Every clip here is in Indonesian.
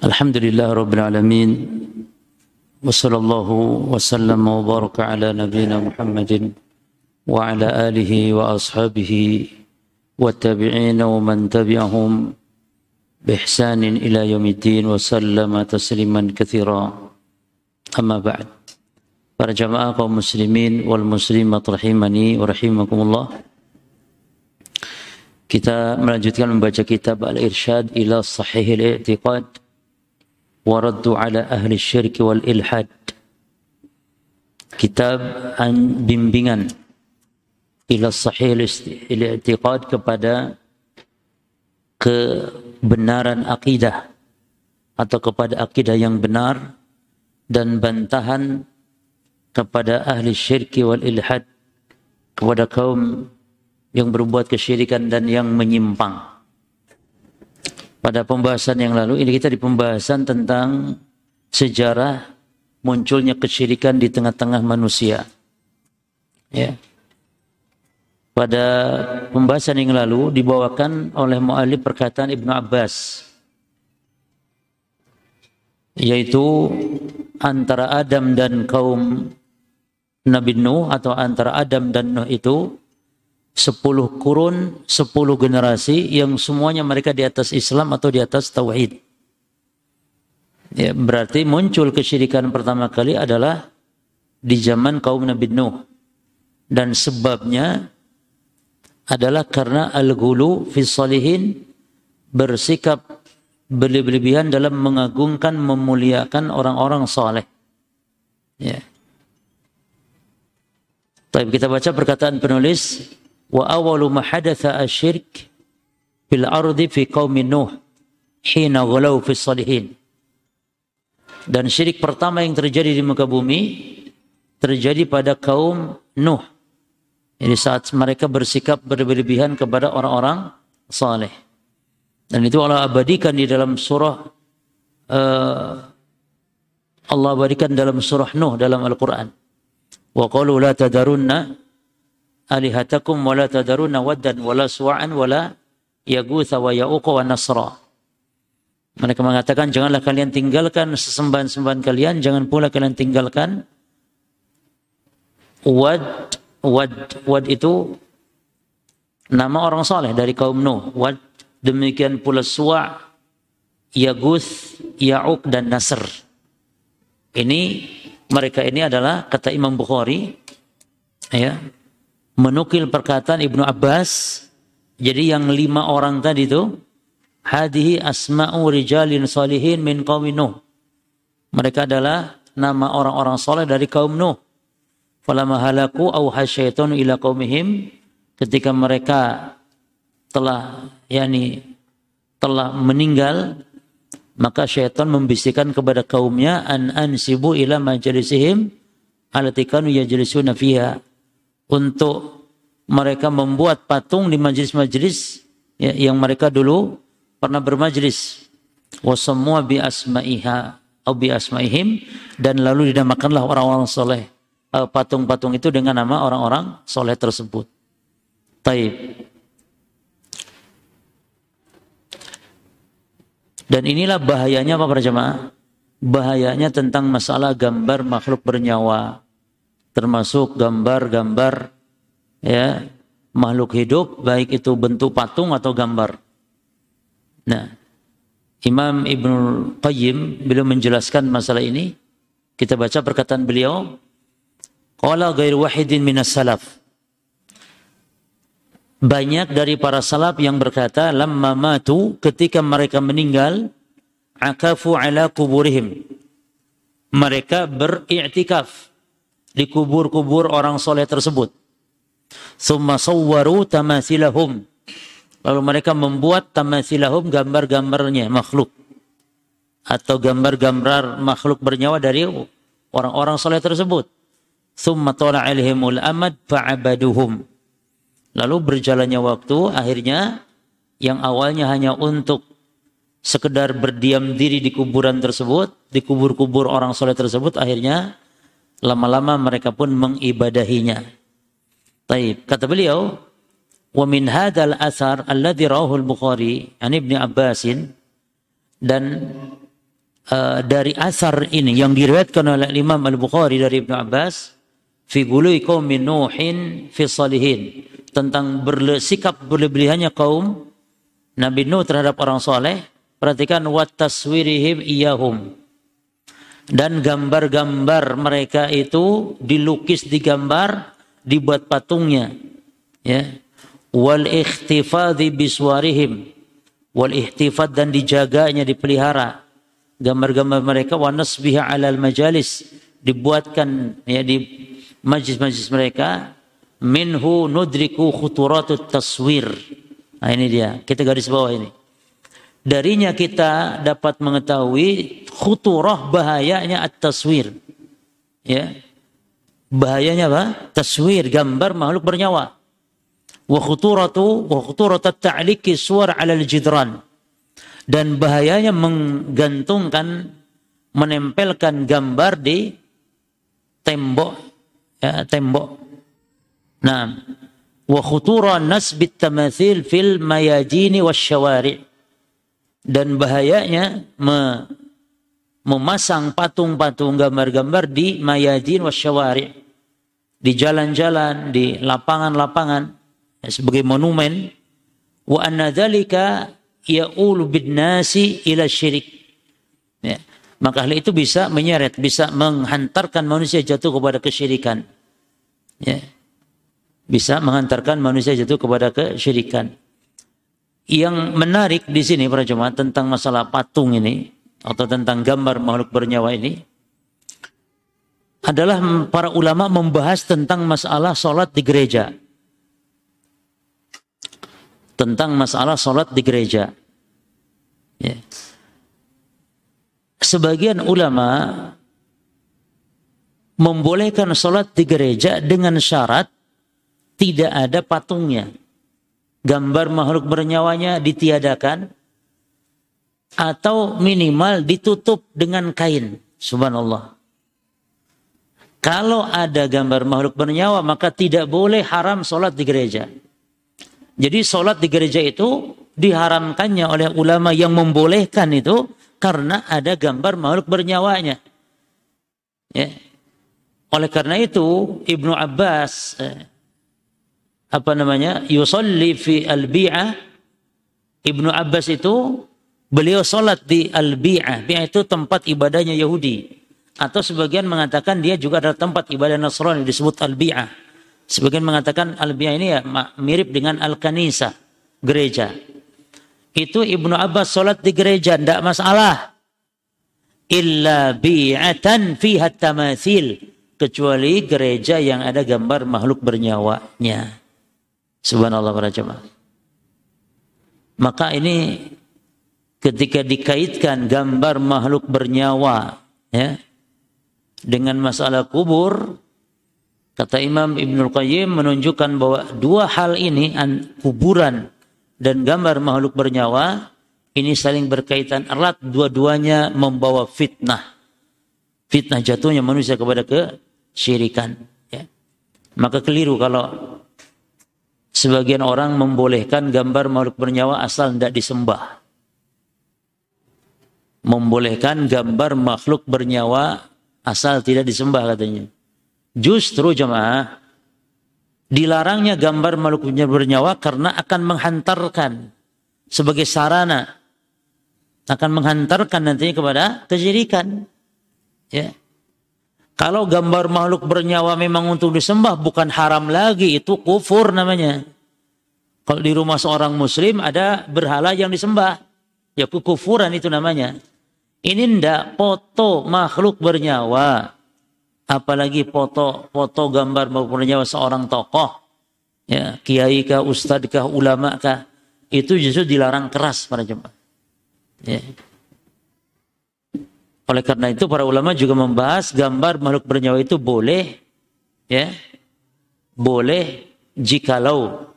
الحمد لله رب العالمين وصلى الله وسلم وبارك على نبينا محمد وعلى آله وأصحابه والتابعين ومن تبعهم بإحسان إلى يوم الدين وسلم تسليما كثيرا. أما بعد para jamaah kaum muslimin wal muslimat rahimani wa rahimakumullah. Kita melanjutkan membaca kitab Al-Irsyad ila Sahih al-I'tiqad. Wa raddu ala ahli syirk wal ilhad kitab an bimbingan ila Sahih al-I'tiqad kepada kebenaran akidah atau kepada akidah yang benar dan bantahan kepada ahli syirki wal ilhad kepada kaum yang berbuat kesyirikan dan yang menyimpang. Pada pembahasan yang lalu ini kita di pembahasan tentang sejarah munculnya kesyirikan di tengah-tengah manusia. Ya. Pada pembahasan yang lalu dibawakan oleh mu'alif perkataan Ibnu Abbas yaitu antara Adam dan kaum Nabi Nuh atau antara Adam dan Nuh itu sepuluh kurun, sepuluh generasi yang semuanya mereka di atas Islam atau di atas Tauhid. Ya, berarti muncul kesyirikan pertama kali adalah di zaman kaum Nabi Nuh. Dan sebabnya adalah karena al-gulu fi salihin bersikap berlebihan dalam mengagungkan, memuliakan orang-orang saleh. Ya. Tapi kita baca perkataan penulis wa awalu ma hadatha asyirk fil ardi fi qaumin nuh hina ghalau fi salihin. Dan syirik pertama yang terjadi di muka bumi terjadi pada kaum Nuh. Jadi saat mereka bersikap berlebihan kepada orang-orang saleh. Dan itu Allah abadikan di dalam surah uh, Allah abadikan dalam surah Nuh dalam Al-Quran. Wa qalu la tadarunna alihatakum wa la tadarunna waddan wa la suwa'an wa la yagutha wa ya'uqa wa nasra. Mereka mengatakan janganlah kalian tinggalkan sesembahan-sembahan kalian, jangan pula kalian tinggalkan wad wad wad itu nama orang saleh dari kaum Nuh. Wad demikian pula suwa' Yaguth, Ya'uq dan Nasr. Ini mereka ini adalah kata Imam Bukhari ya menukil perkataan Ibnu Abbas. Jadi yang lima orang tadi itu hadihi asma'u rijalin salihin min qaumin Nuh. Mereka adalah nama orang-orang soleh dari kaum Nuh. Falamma halaku au hasyaitun ila qaumihim. Ketika mereka telah yakni telah meninggal maka syaitan membisikkan kepada kaumnya an ansibu ila majlisihim allati kanu yajlisuna fiha untuk mereka membuat patung di majlis-majlis ya, yang mereka dulu pernah bermajlis wa semua bi asma'iha atau bi asma'ihim dan lalu dinamakanlah orang-orang soleh eh, patung-patung itu dengan nama orang-orang soleh tersebut. Taib. Dan inilah bahayanya apa para? Bahayanya tentang masalah gambar makhluk bernyawa. Termasuk gambar-gambar ya makhluk hidup baik itu bentuk patung atau gambar. Nah, Imam Ibnu Qayyim belum menjelaskan masalah ini. Kita baca perkataan beliau, qala ghairu wahidin minas salaf banyak dari para salaf yang berkata lamma matu ketika mereka meninggal akafu ala kuburihim mereka beriktikaf di kubur-kubur orang soleh tersebut. Summa sawwaru tamasilahum lalu mereka membuat tamasilahum gambar-gambarnya makhluk. Atau gambar-gambar makhluk bernyawa dari orang-orang soleh tersebut. Summa alaihimul amad fa'abaduhum. Lalu berjalannya waktu, akhirnya yang awalnya hanya untuk sekedar berdiam diri di kuburan tersebut, di kubur-kubur orang soleh tersebut, akhirnya lama-lama mereka pun mengibadahinya. Taib. Kata beliau, wa min hadzal asar alladhi rawahu al-Bukhari an Ibnu Abbasin dan uh, dari asar ini yang diriwayatkan oleh Imam Al-Bukhari dari Ibnu Abbas fi gului qaumin nuhin fi salihin tentang bersikap berlebihannya kaum Nabi Nuh terhadap orang soleh perhatikan wat taswirihim iyahum dan gambar-gambar mereka itu dilukis digambar dibuat patungnya ya. Wal ikhtifadhi biswarihim. Wal ihtifad dan dijaganya dipelihara. Gambar-gambar mereka wa nasbiha alal majalis. Dibuatkan ya di majlis-majlis mereka. Minhu nudriku khuturatut taswir. Nah ini dia. Kita garis bawah ini darinya kita dapat mengetahui khuturah bahayanya at-taswir. Ya. Bahayanya apa? Taswir gambar makhluk bernyawa. Wa khuturatu wa khuturat at-ta'liqi suwar 'ala al-jidran dan bahayanya menggantungkan menempelkan gambar di tembok ya, tembok. Nah wa khutura nasbit tamathil fil mayajini wasyawari dan bahayanya me, memasang patung-patung gambar-gambar di mayajin wasyawari di jalan-jalan di lapangan-lapangan sebagai monumen wa anna dzalika ya'ulu nasi ila syirik ya. maka hal itu bisa menyeret bisa menghantarkan manusia jatuh kepada kesyirikan ya. bisa menghantarkan manusia jatuh kepada kesyirikan yang menarik di sini para jemaat tentang masalah patung ini atau tentang gambar makhluk bernyawa ini adalah para ulama membahas tentang masalah sholat di gereja tentang masalah sholat di gereja. Ya. Sebagian ulama membolehkan sholat di gereja dengan syarat tidak ada patungnya. Gambar makhluk bernyawanya ditiadakan atau minimal ditutup dengan kain. Subhanallah. Kalau ada gambar makhluk bernyawa maka tidak boleh haram sholat di gereja. Jadi sholat di gereja itu diharamkannya oleh ulama yang membolehkan itu karena ada gambar makhluk bernyawanya. Ya. Oleh karena itu Ibnu Abbas eh, apa namanya yusalli fi al-bi'ah Ibnu Abbas itu beliau sholat di al-bi'ah. Bi'ah itu tempat ibadahnya Yahudi. Atau sebagian mengatakan dia juga adalah tempat ibadah Nasrani disebut al-bi'ah. Sebagian mengatakan al ini ya mirip dengan al-kanisa, gereja. Itu Ibnu Abbas sholat di gereja, tidak masalah. Illa bi'atan fiha tamathil. Kecuali gereja yang ada gambar makhluk bernyawanya. Subhanallah para jemaah. Maka ini ketika dikaitkan gambar makhluk bernyawa ya dengan masalah kubur Kata Imam Ibnul Qayyim menunjukkan bahwa dua hal ini, kuburan dan gambar makhluk bernyawa, ini saling berkaitan erat, dua-duanya membawa fitnah. Fitnah jatuhnya manusia kepada kesyirikan. Ya. Maka keliru kalau sebagian orang membolehkan gambar makhluk bernyawa asal tidak disembah. Membolehkan gambar makhluk bernyawa asal tidak disembah katanya. Justru jemaah dilarangnya gambar makhluk bernyawa karena akan menghantarkan sebagai sarana akan menghantarkan nantinya kepada kesyirikan. Ya. Kalau gambar makhluk bernyawa memang untuk disembah bukan haram lagi, itu kufur namanya. Kalau di rumah seorang muslim ada berhala yang disembah, ya kekufuran itu namanya. Ini ndak foto makhluk bernyawa apalagi foto foto gambar mempunyai seorang tokoh ya kiai kah ustadz kah ulama kah itu justru dilarang keras para jemaah ya. Oleh karena itu para ulama juga membahas gambar makhluk bernyawa itu boleh ya boleh jikalau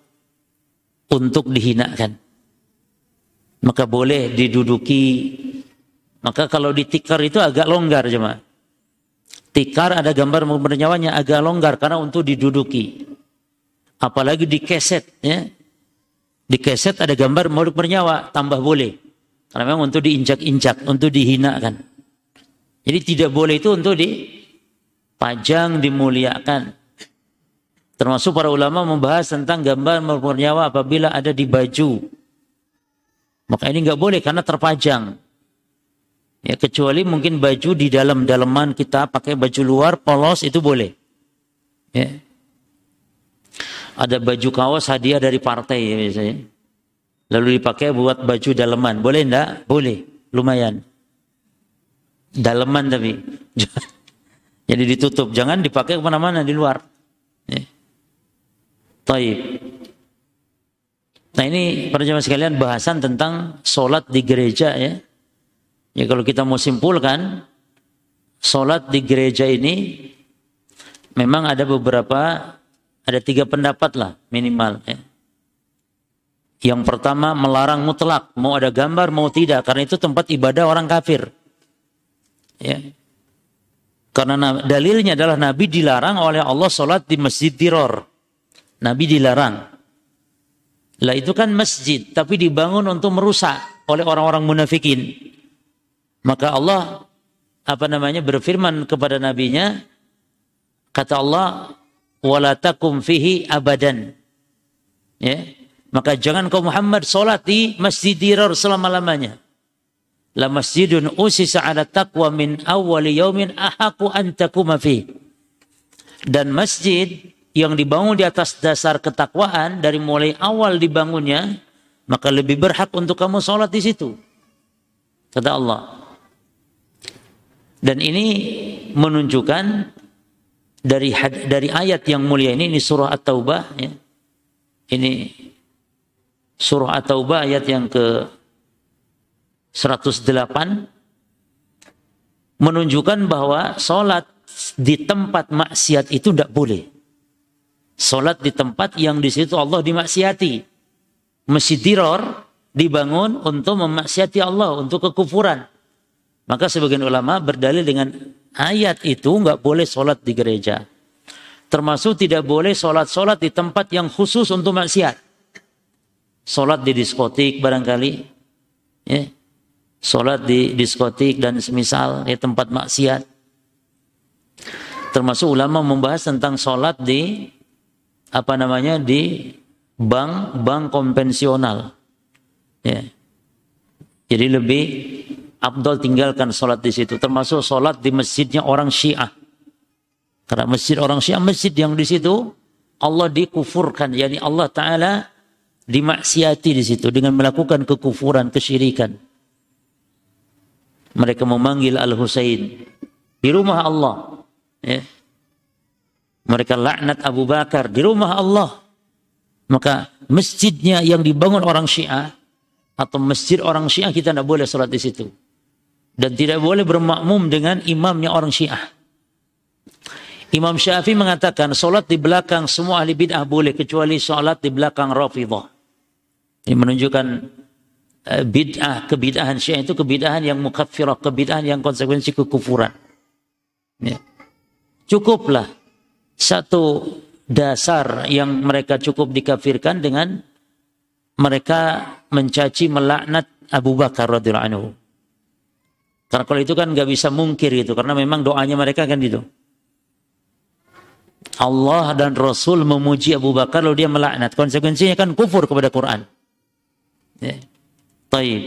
untuk dihinakan maka boleh diduduki maka kalau ditikar itu agak longgar jemaah Tikar ada gambar bernyawanya agak longgar karena untuk diduduki. Apalagi di keset ya. Di keset ada gambar makhluk bernyawa tambah boleh. Karena memang untuk diinjak-injak, untuk dihinakan. Jadi tidak boleh itu untuk dipajang, dimuliakan. Termasuk para ulama membahas tentang gambar bernyawa apabila ada di baju. Maka ini nggak boleh karena terpajang. Ya, kecuali mungkin baju di dalam dalaman kita pakai baju luar polos itu boleh. Ya. Ada baju kaos hadiah dari partai ya biasanya. Lalu dipakai buat baju dalaman. Boleh enggak? Boleh. Lumayan. Dalaman tapi. Jadi ditutup. Jangan dipakai ke mana-mana di luar. Ya. Taib. Nah ini para jemaah sekalian bahasan tentang sholat di gereja ya. Ya kalau kita mau simpulkan, sholat di gereja ini memang ada beberapa, ada tiga pendapat lah minimal. Ya. Yang pertama melarang mutlak, mau ada gambar mau tidak, karena itu tempat ibadah orang kafir. Ya. Karena dalilnya adalah Nabi dilarang oleh Allah sholat di masjid tiror. Nabi dilarang. Lah itu kan masjid, tapi dibangun untuk merusak oleh orang-orang munafikin. Maka Allah apa namanya berfirman kepada nabinya kata Allah wala takum fihi abadan. Ya. Maka jangan kau Muhammad salat di Masjid Dirar selama-lamanya. La masjidun usisa ala taqwa min awwali yaumin ahaku an takuma fi. Dan masjid yang dibangun di atas dasar ketakwaan dari mulai awal dibangunnya, maka lebih berhak untuk kamu sholat di situ. Kata Allah. Dan ini menunjukkan dari dari ayat yang mulia ini ini surah At-Taubah ya. Ini surah At-Taubah ayat yang ke 108 menunjukkan bahwa sholat di tempat maksiat itu tidak boleh. Sholat di tempat yang di situ Allah dimaksiati. Masjid diror dibangun untuk memaksiati Allah, untuk kekufuran. Maka sebagian ulama berdalil dengan ayat itu nggak boleh sholat di gereja. Termasuk tidak boleh sholat-sholat di tempat yang khusus untuk maksiat. Sholat di diskotik barangkali. Ya. Sholat di diskotik dan semisal di tempat maksiat. Termasuk ulama membahas tentang sholat di apa namanya di bank bank konvensional. Ya. Jadi lebih Abdul tinggalkan sholat di situ. Termasuk sholat di masjidnya orang Syiah. Karena masjid orang Syiah, masjid yang di situ Allah dikufurkan. Yani Allah Ta'ala dimaksiati di situ dengan melakukan kekufuran, kesyirikan. Mereka memanggil Al-Husain di rumah Allah. Ya. Mereka laknat Abu Bakar di rumah Allah. Maka masjidnya yang dibangun orang Syiah atau masjid orang Syiah kita tidak boleh sholat di situ dan tidak boleh bermakmum dengan imamnya orang Syiah. Imam Syafi'i mengatakan solat di belakang semua ahli bid'ah boleh kecuali solat di belakang Rafidah. Ini menunjukkan bid'ah, kebid'ahan Syiah itu kebid'ahan yang mukaffirah, kebid'ahan yang konsekuensi kekufuran. Ya. Cukuplah satu dasar yang mereka cukup dikafirkan dengan mereka mencaci melaknat Abu Bakar radhiyallahu anhu. Karena kalau itu kan nggak bisa mungkir itu, karena memang doanya mereka kan itu. Allah dan Rasul memuji Abu Bakar lalu dia melaknat. Konsekuensinya kan kufur kepada Quran. Ya. Taib.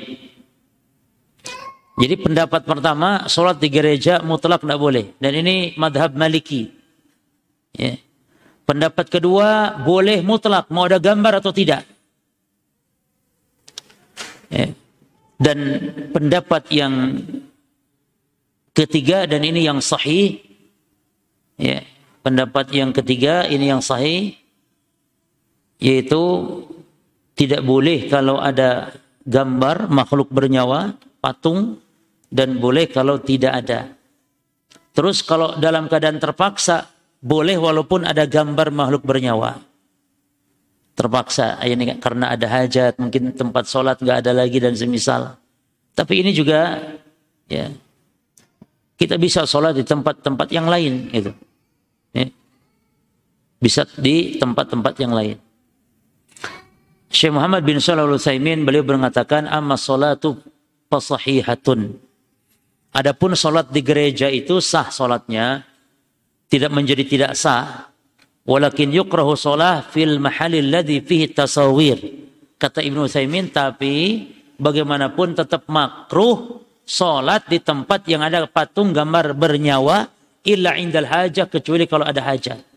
Jadi pendapat pertama, sholat di gereja mutlak tidak boleh. Dan ini madhab maliki. Ya. Pendapat kedua, boleh mutlak. Mau ada gambar atau tidak. Ya. Dan pendapat yang ketiga dan ini yang sahih ya pendapat yang ketiga ini yang sahih yaitu tidak boleh kalau ada gambar makhluk bernyawa patung dan boleh kalau tidak ada terus kalau dalam keadaan terpaksa boleh walaupun ada gambar makhluk bernyawa terpaksa ini karena ada hajat mungkin tempat sholat nggak ada lagi dan semisal tapi ini juga ya kita bisa sholat di tempat-tempat yang lain itu. Ya. Bisa di tempat-tempat yang lain. Syekh Muhammad bin Shalih al beliau mengatakan amma salatu fasahihatun. Adapun sholat di gereja itu sah sholatnya, tidak menjadi tidak sah. Walakin yukrahu sholat fil mahalil ladhi fihi tasawir. Kata Ibnu Utsaimin, tapi bagaimanapun tetap makruh sholat di tempat yang ada patung gambar bernyawa illa indal hajah kecuali kalau ada hajat.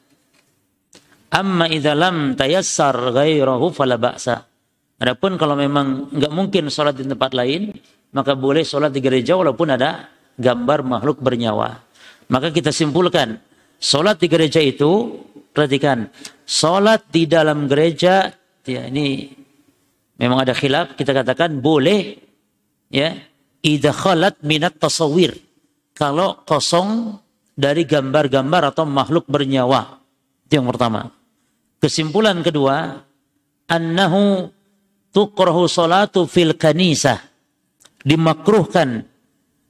Amma idza lam tayassar ghairahu fala ba'sa. Adapun kalau memang nggak mungkin sholat di tempat lain, maka boleh sholat di gereja walaupun ada gambar makhluk bernyawa. Maka kita simpulkan, sholat di gereja itu, perhatikan, sholat di dalam gereja, ya ini memang ada khilaf, kita katakan boleh, ya, idha khalat minat tasawir. Kalau kosong dari gambar-gambar atau makhluk bernyawa. Itu yang pertama. Kesimpulan kedua, annahu tukrahu salatu fil kanisah dimakruhkan,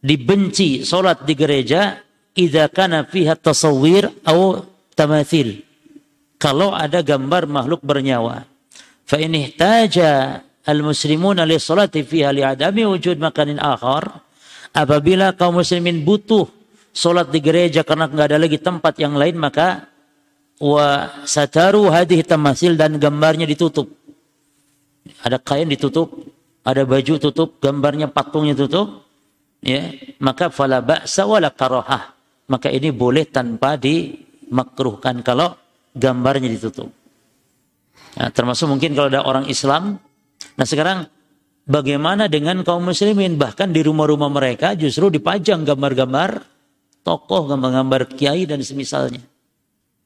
dibenci solat di gereja idza kana fiha tasawwir atau tamathil. Kalau ada gambar makhluk bernyawa. Fa in ihtaja al-muslimuna li salati fiha li adami wujud makanin akhar, apabila kaum muslimin butuh solat di gereja karena nggak ada lagi tempat yang lain maka wa sataru hadhihi tamasil dan gambarnya ditutup. Ada kain ditutup, ada baju tutup, gambarnya patungnya tutup, ya, maka fala ba'sa wala karahah. Maka ini boleh tanpa dimakruhkan kalau gambarnya ditutup. Nah, termasuk mungkin kalau ada orang Islam. Nah sekarang bagaimana dengan kaum muslimin? Bahkan di rumah-rumah mereka justru dipajang gambar-gambar tokoh, gambar-gambar kiai dan semisalnya.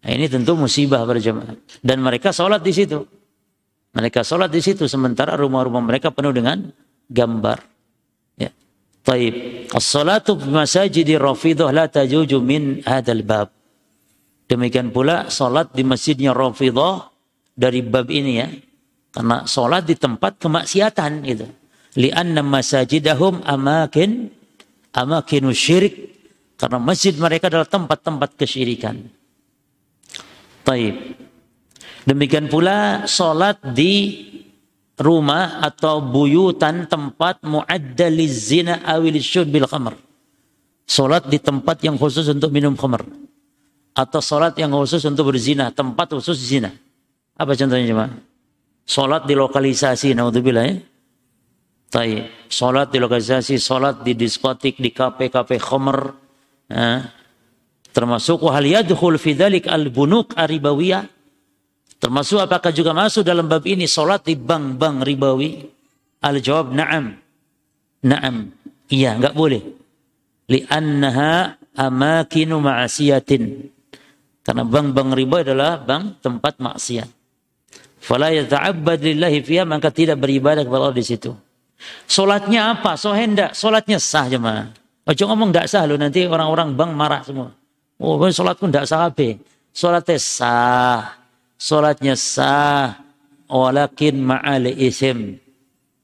Nah, ini tentu musibah berjamaah. Dan mereka sholat di situ. Mereka sholat di situ sementara rumah-rumah mereka penuh dengan gambar. Ya. Taib. As-salatu masajidi rafidah la tajuju min hadal bab. Demikian pula sholat di masjidnya rafidah dari bab ini ya. Karena sholat di tempat kemaksiatan gitu. Lianna masajidahum amakin amakinu syirik. Karena masjid mereka adalah tempat-tempat kesyirikan. Taib. Demikian pula solat di rumah atau buyutan tempat muaddaliz zina awil bil khamr. Solat di tempat yang khusus untuk minum khamr. Atau solat yang khusus untuk berzina, tempat khusus zina. Apa contohnya cuma? Solat di lokalisasi, naudzubillah ya. Tai, solat di lokalisasi, solat di diskotik, di kafe-kafe khamr. Ya. Termasuk wahal yadkhul fi al-bunuk aribawiyah Termasuk apakah juga masuk dalam bab ini solat di bank-bank ribawi? Al-jawab na'am. Na'am. Iya, enggak boleh. Li'annaha amakinu ma'asiyatin. Karena bank-bank riba adalah bank tempat maksiat. Fala yata'abbad lillahi fiha, maka tidak beribadah kepada Allah di situ. Solatnya apa? So hendak. Solatnya sah jemaah. Ojo ngomong enggak sah lo nanti orang-orang bank marah semua. Oh, solatku enggak sah apa? Solatnya sah Salatnya sah walakin ma'al isim.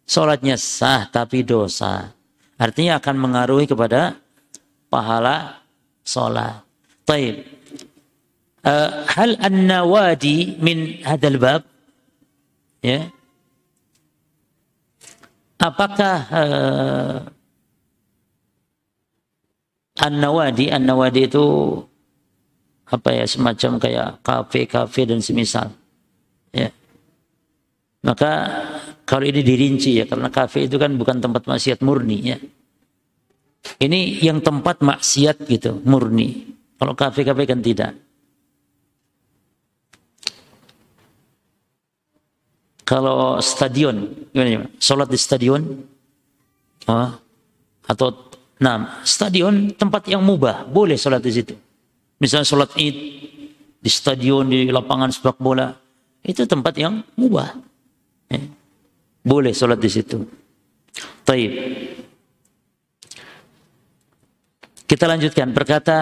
Salatnya sah tapi dosa. Artinya akan mengaruhi kepada pahala salat. Taib. Uh, hal an-nawadi min hadal bab? Ya. Apakah uh, an-nawadi, an-nawadi itu apa ya semacam kayak kafe-kafe dan semisal. Ya. Maka kalau ini dirinci ya karena kafe itu kan bukan tempat maksiat murni ya. Ini yang tempat maksiat gitu, murni. Kalau kafe-kafe kan tidak. Kalau stadion, gimana? Sholat di stadion, oh, atau nah, stadion tempat yang mubah, boleh sholat di situ. Misalnya sholat id di stadion, di lapangan sepak bola. Itu tempat yang mubah. Eh, boleh sholat di situ. Taib. Kita lanjutkan perkata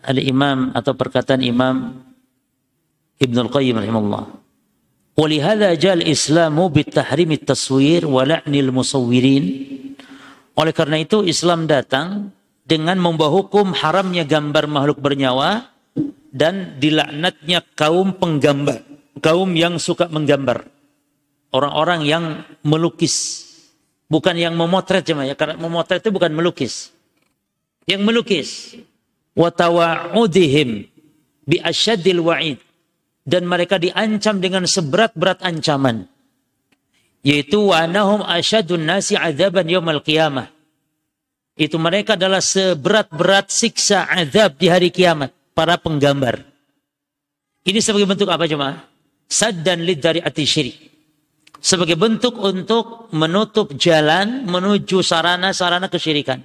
al-imam atau perkataan Imam ibnu al-Qayyim rahimahullah. Walihada jal islamu bitahrimi taswir wa la'nil musawwirin. Oleh karena itu Islam datang dengan membawa hukum haramnya gambar makhluk bernyawa dan dilaknatnya kaum penggambar, kaum yang suka menggambar. Orang-orang yang melukis, bukan yang memotret cuma ya, karena memotret itu bukan melukis. yang melukis. Wa tawa'udihim bi asyaddil wa'id. Dan mereka diancam dengan seberat-berat ancaman. Yaitu wa anahum asyadun nasi adzaban yaumil qiyamah itu mereka adalah seberat-berat siksa azab di hari kiamat para penggambar. Ini sebagai bentuk apa cuma sad dan lid dari ati syirik. Sebagai bentuk untuk menutup jalan menuju sarana-sarana kesyirikan.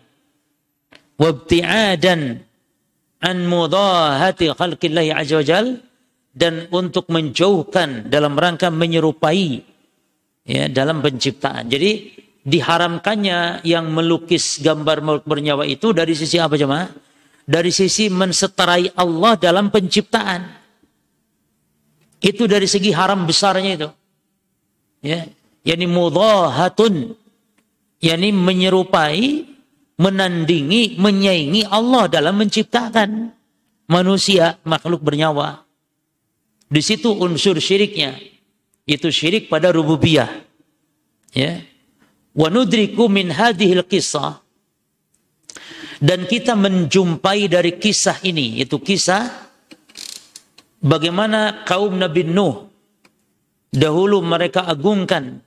Wabti'adan an mudahati khalqillahi azza dan untuk menjauhkan dalam rangka menyerupai ya dalam penciptaan. Jadi diharamkannya yang melukis gambar makhluk bernyawa itu dari sisi apa jemaah? Dari sisi menseterai Allah dalam penciptaan. Itu dari segi haram besarnya itu. Ya, yakni mudahatun yakni menyerupai, menandingi, menyaingi Allah dalam menciptakan manusia, makhluk bernyawa. Di situ unsur syiriknya itu syirik pada rububiyah. Ya. Wa nudriku min hadhil kisah dan kita menjumpai dari kisah ini itu kisah bagaimana kaum Nabi Nuh dahulu mereka agungkan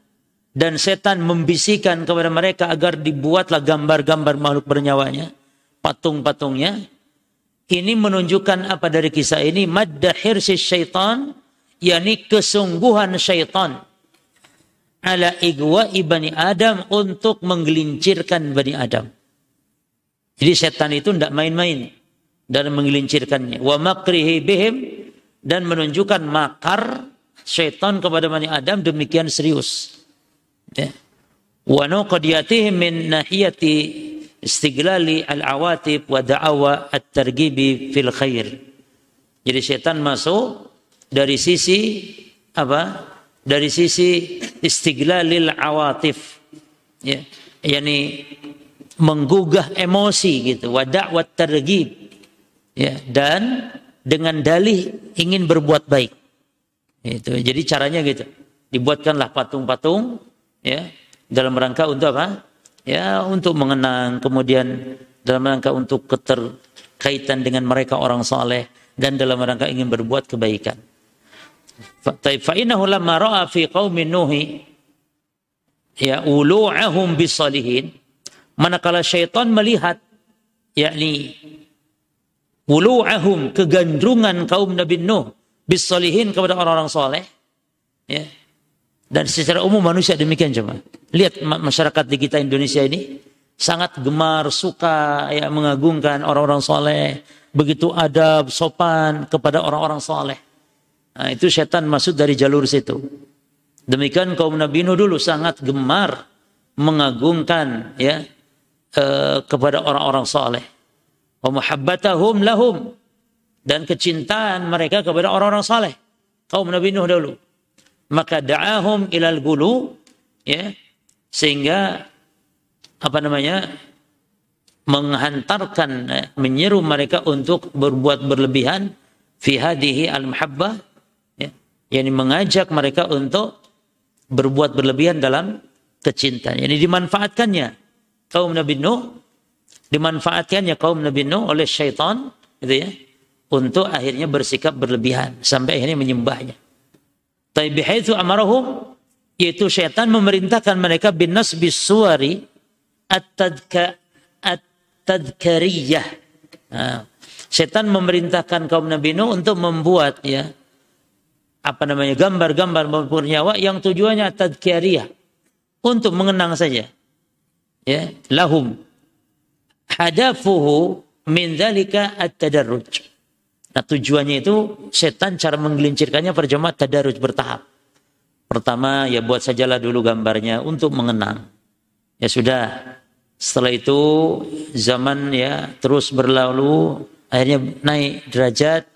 dan setan membisikkan kepada mereka agar dibuatlah gambar-gambar makhluk bernyawanya patung-patungnya. Ini menunjukkan apa dari kisah ini? Madda hirsi syaitan yakni kesungguhan syaitan ala igwa ibani Adam untuk menggelincirkan Bani Adam. Jadi setan itu tidak main-main dalam menggelincirkannya. Wa makrihi bihim dan menunjukkan makar syaitan kepada Bani Adam demikian serius. Ya. Wa nuqadiyatihim min nahiyati istiglali al-awatib wa da'awa at-targibi fil khair. Jadi setan masuk dari sisi apa? Dari sisi istiglalil awatif. Ya, yakni menggugah emosi gitu, wa da'wat targhib. Ya, dan dengan dalih ingin berbuat baik. Itu. Jadi caranya gitu. Dibuatkanlah patung-patung ya dalam rangka untuk apa? Ya, untuk mengenang, kemudian dalam rangka untuk keterkaitan dengan mereka orang saleh dan dalam rangka ingin berbuat kebaikan. Fa innahu lamma ra'a fi qaumin Nuhi ya ulu'ahum bisalihin. Manakala syaitan melihat yakni ulu'ahum kegandrungan kaum Nabi Nuh bisalihin kepada orang-orang soleh ya. Dan secara umum manusia demikian cuma. Lihat masyarakat di kita Indonesia ini sangat gemar suka ya mengagungkan orang-orang soleh begitu adab sopan kepada orang-orang soleh Nah, itu setan masuk dari jalur situ. Demikian kaum Nabi Nuh dulu sangat gemar mengagungkan ya eh, kepada orang-orang saleh. Wa muhabbatahum lahum dan kecintaan mereka kepada orang-orang saleh. Kaum Nabi Nuh dulu. Maka da'ahum ilal gulu ya sehingga apa namanya menghantarkan eh, menyeru mereka untuk berbuat berlebihan fi hadhihi al-muhabbah yakni mengajak mereka untuk berbuat berlebihan dalam kecintaan. Yani dimanfaatkannya kaum Nabi Nuh, dimanfaatkannya kaum Nabi Nuh oleh syaitan, gitu ya, untuk akhirnya bersikap berlebihan sampai akhirnya menyembahnya. Tapi bihaitsu amarahum yaitu syaitan memerintahkan mereka bin nasbis suwari at-tadka at-tadkariyah. Nah, setan memerintahkan kaum Nabi Nuh untuk membuat ya apa namanya gambar-gambar maupun nyawa yang tujuannya tadkiyah untuk mengenang saja. Ya lahum. Hadafuhu min dzalika at-tadarruj. Nah tujuannya itu setan cara menggelincirkannya perjamaah tadarruj bertahap. Pertama ya buat sajalah dulu gambarnya untuk mengenang. Ya sudah. Setelah itu zaman ya terus berlalu. Akhirnya naik derajat.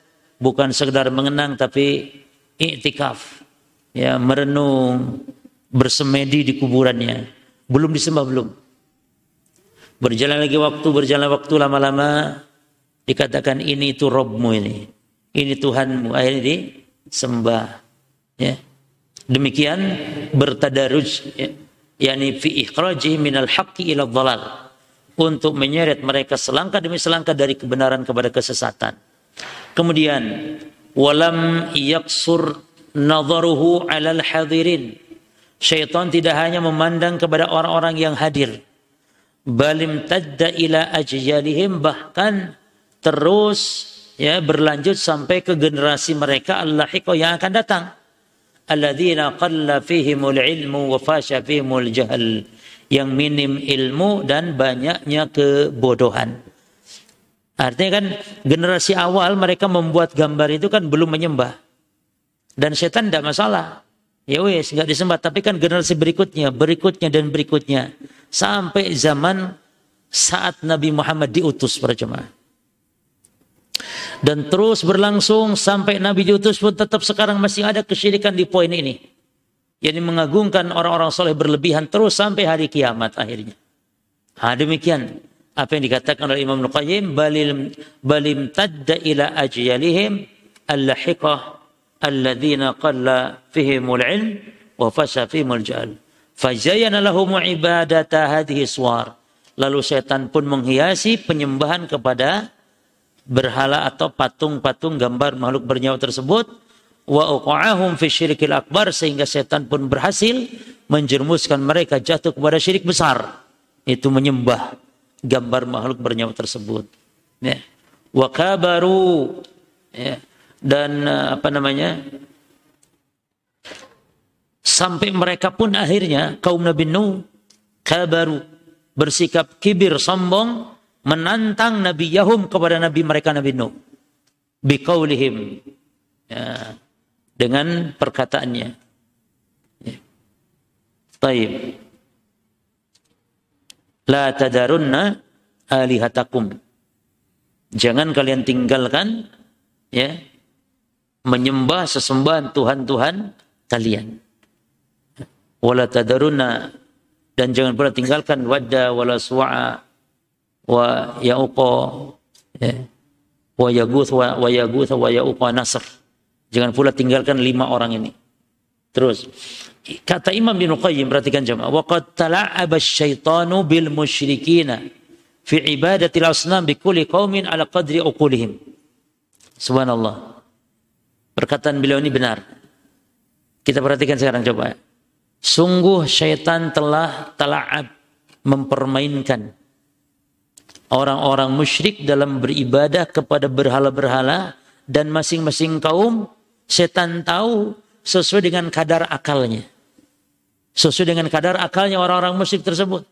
Bukan sekedar mengenang tapi iktikaf, ya merenung, bersemedi di kuburannya. Belum disembah belum. Berjalan lagi waktu, berjalan waktu lama-lama dikatakan ini itu Robmu ini. Ini Tuhanmu. Akhirnya disembah. Ya. Demikian bertadaruj ya. yakni fi ikhraji minal haqqi ila dhalal untuk menyeret mereka selangkah demi selangkah dari kebenaran kepada kesesatan. Kemudian walam yaksur nadharuhu alal hadirin. Syaitan tidak hanya memandang kepada orang-orang yang hadir. Balim tadda ila ajjalihim bahkan terus ya berlanjut sampai ke generasi mereka Allah yang akan datang. Alladzina qalla fihimul ilmu wa fasha fihimul jahal. Yang minim ilmu dan banyaknya kebodohan. Artinya kan generasi awal mereka membuat gambar itu kan belum menyembah. Dan setan tidak masalah. Ya wes nggak disembah. Tapi kan generasi berikutnya, berikutnya dan berikutnya. Sampai zaman saat Nabi Muhammad diutus para jemaah. Dan terus berlangsung sampai Nabi diutus pun tetap sekarang masih ada kesyirikan di poin ini. Yang mengagungkan orang-orang soleh berlebihan terus sampai hari kiamat akhirnya. Ha, demikian apa yang dikatakan oleh Imam Nuqayyim balim balim tadda ila ajyalihim al-lahiqah alladzina qalla fihimul ilm wa fasha fihimul jahl fajayana lahum ibadata hadhihi suwar. Lalu setan pun menghiasi penyembahan kepada berhala atau patung-patung gambar makhluk bernyawa tersebut. Wa uqa'ahum fi syirkil akbar sehingga setan pun berhasil menjerumuskan mereka jatuh kepada syirik besar. Itu menyembah gambar makhluk bernyawa tersebut. Ya. Wa kabaru ya. dan eh, apa namanya? Sampai mereka pun akhirnya kaum Nabi Nuh kabaru bersikap kibir sombong menantang Nabi Yahum kepada Nabi mereka Nabi Nuh biqaulihim ya, dengan perkataannya. Ya. Taib la tadarunna alihatakum. Jangan kalian tinggalkan ya menyembah sesembahan Tuhan-Tuhan kalian. Wala tadarunna dan jangan pula tinggalkan wadda wala su'a wa yauqa ya. wa yaguth wa, wa yaguth wa yauqa nasr. Jangan pula tinggalkan lima orang ini. Terus Kata Imam bin Qayyim, perhatikan jemaah. Waqad tala'aba syaitanu bil musyrikina fi ibadatil asnam bi kulli qaumin ala qadri uqulihim. Subhanallah. Perkataan beliau ini benar. Kita perhatikan sekarang coba. Sungguh syaitan telah tala'ab mempermainkan orang-orang musyrik dalam beribadah kepada berhala-berhala dan masing-masing kaum setan tahu sesuai dengan kadar akalnya. Sesuai dengan kadar akalnya orang-orang musyrik tersebut.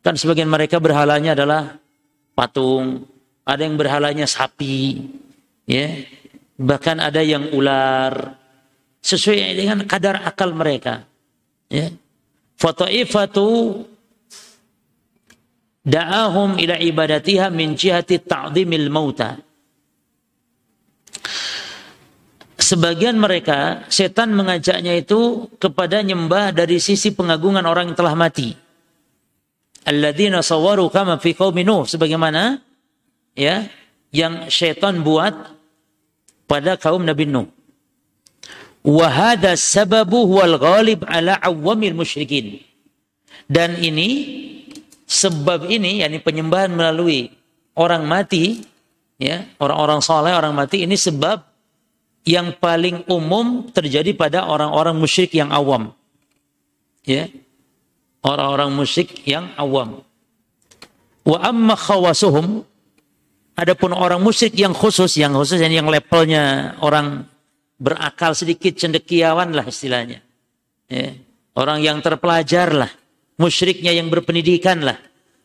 Kan sebagian mereka berhalanya adalah patung, ada yang berhalanya sapi, ya. Bahkan ada yang ular. Sesuai dengan kadar akal mereka. Ya. Fata'ifatu da'ahum ila ibadatiha min jihati ta'zimil mauta. Sebagian mereka setan mengajaknya itu kepada nyembah dari sisi pengagungan orang yang telah mati. Alladzina sawaru kama fi qaumi Nuh sebagaimana ya yang setan buat pada kaum Nabi Nuh. Wa hadha sababu wal ghalib ala awamil musyrikin. Dan ini sebab ini yakni penyembahan melalui orang mati ya, orang-orang saleh, orang mati ini sebab yang paling umum terjadi pada orang-orang musyrik yang awam. Ya. Orang-orang musyrik yang awam. Wa amma khawasuhum adapun orang musyrik yang khusus, yang khusus yang levelnya orang berakal sedikit cendekiawan lah istilahnya. Ya. Orang yang terpelajar lah, musyriknya yang berpendidikan lah.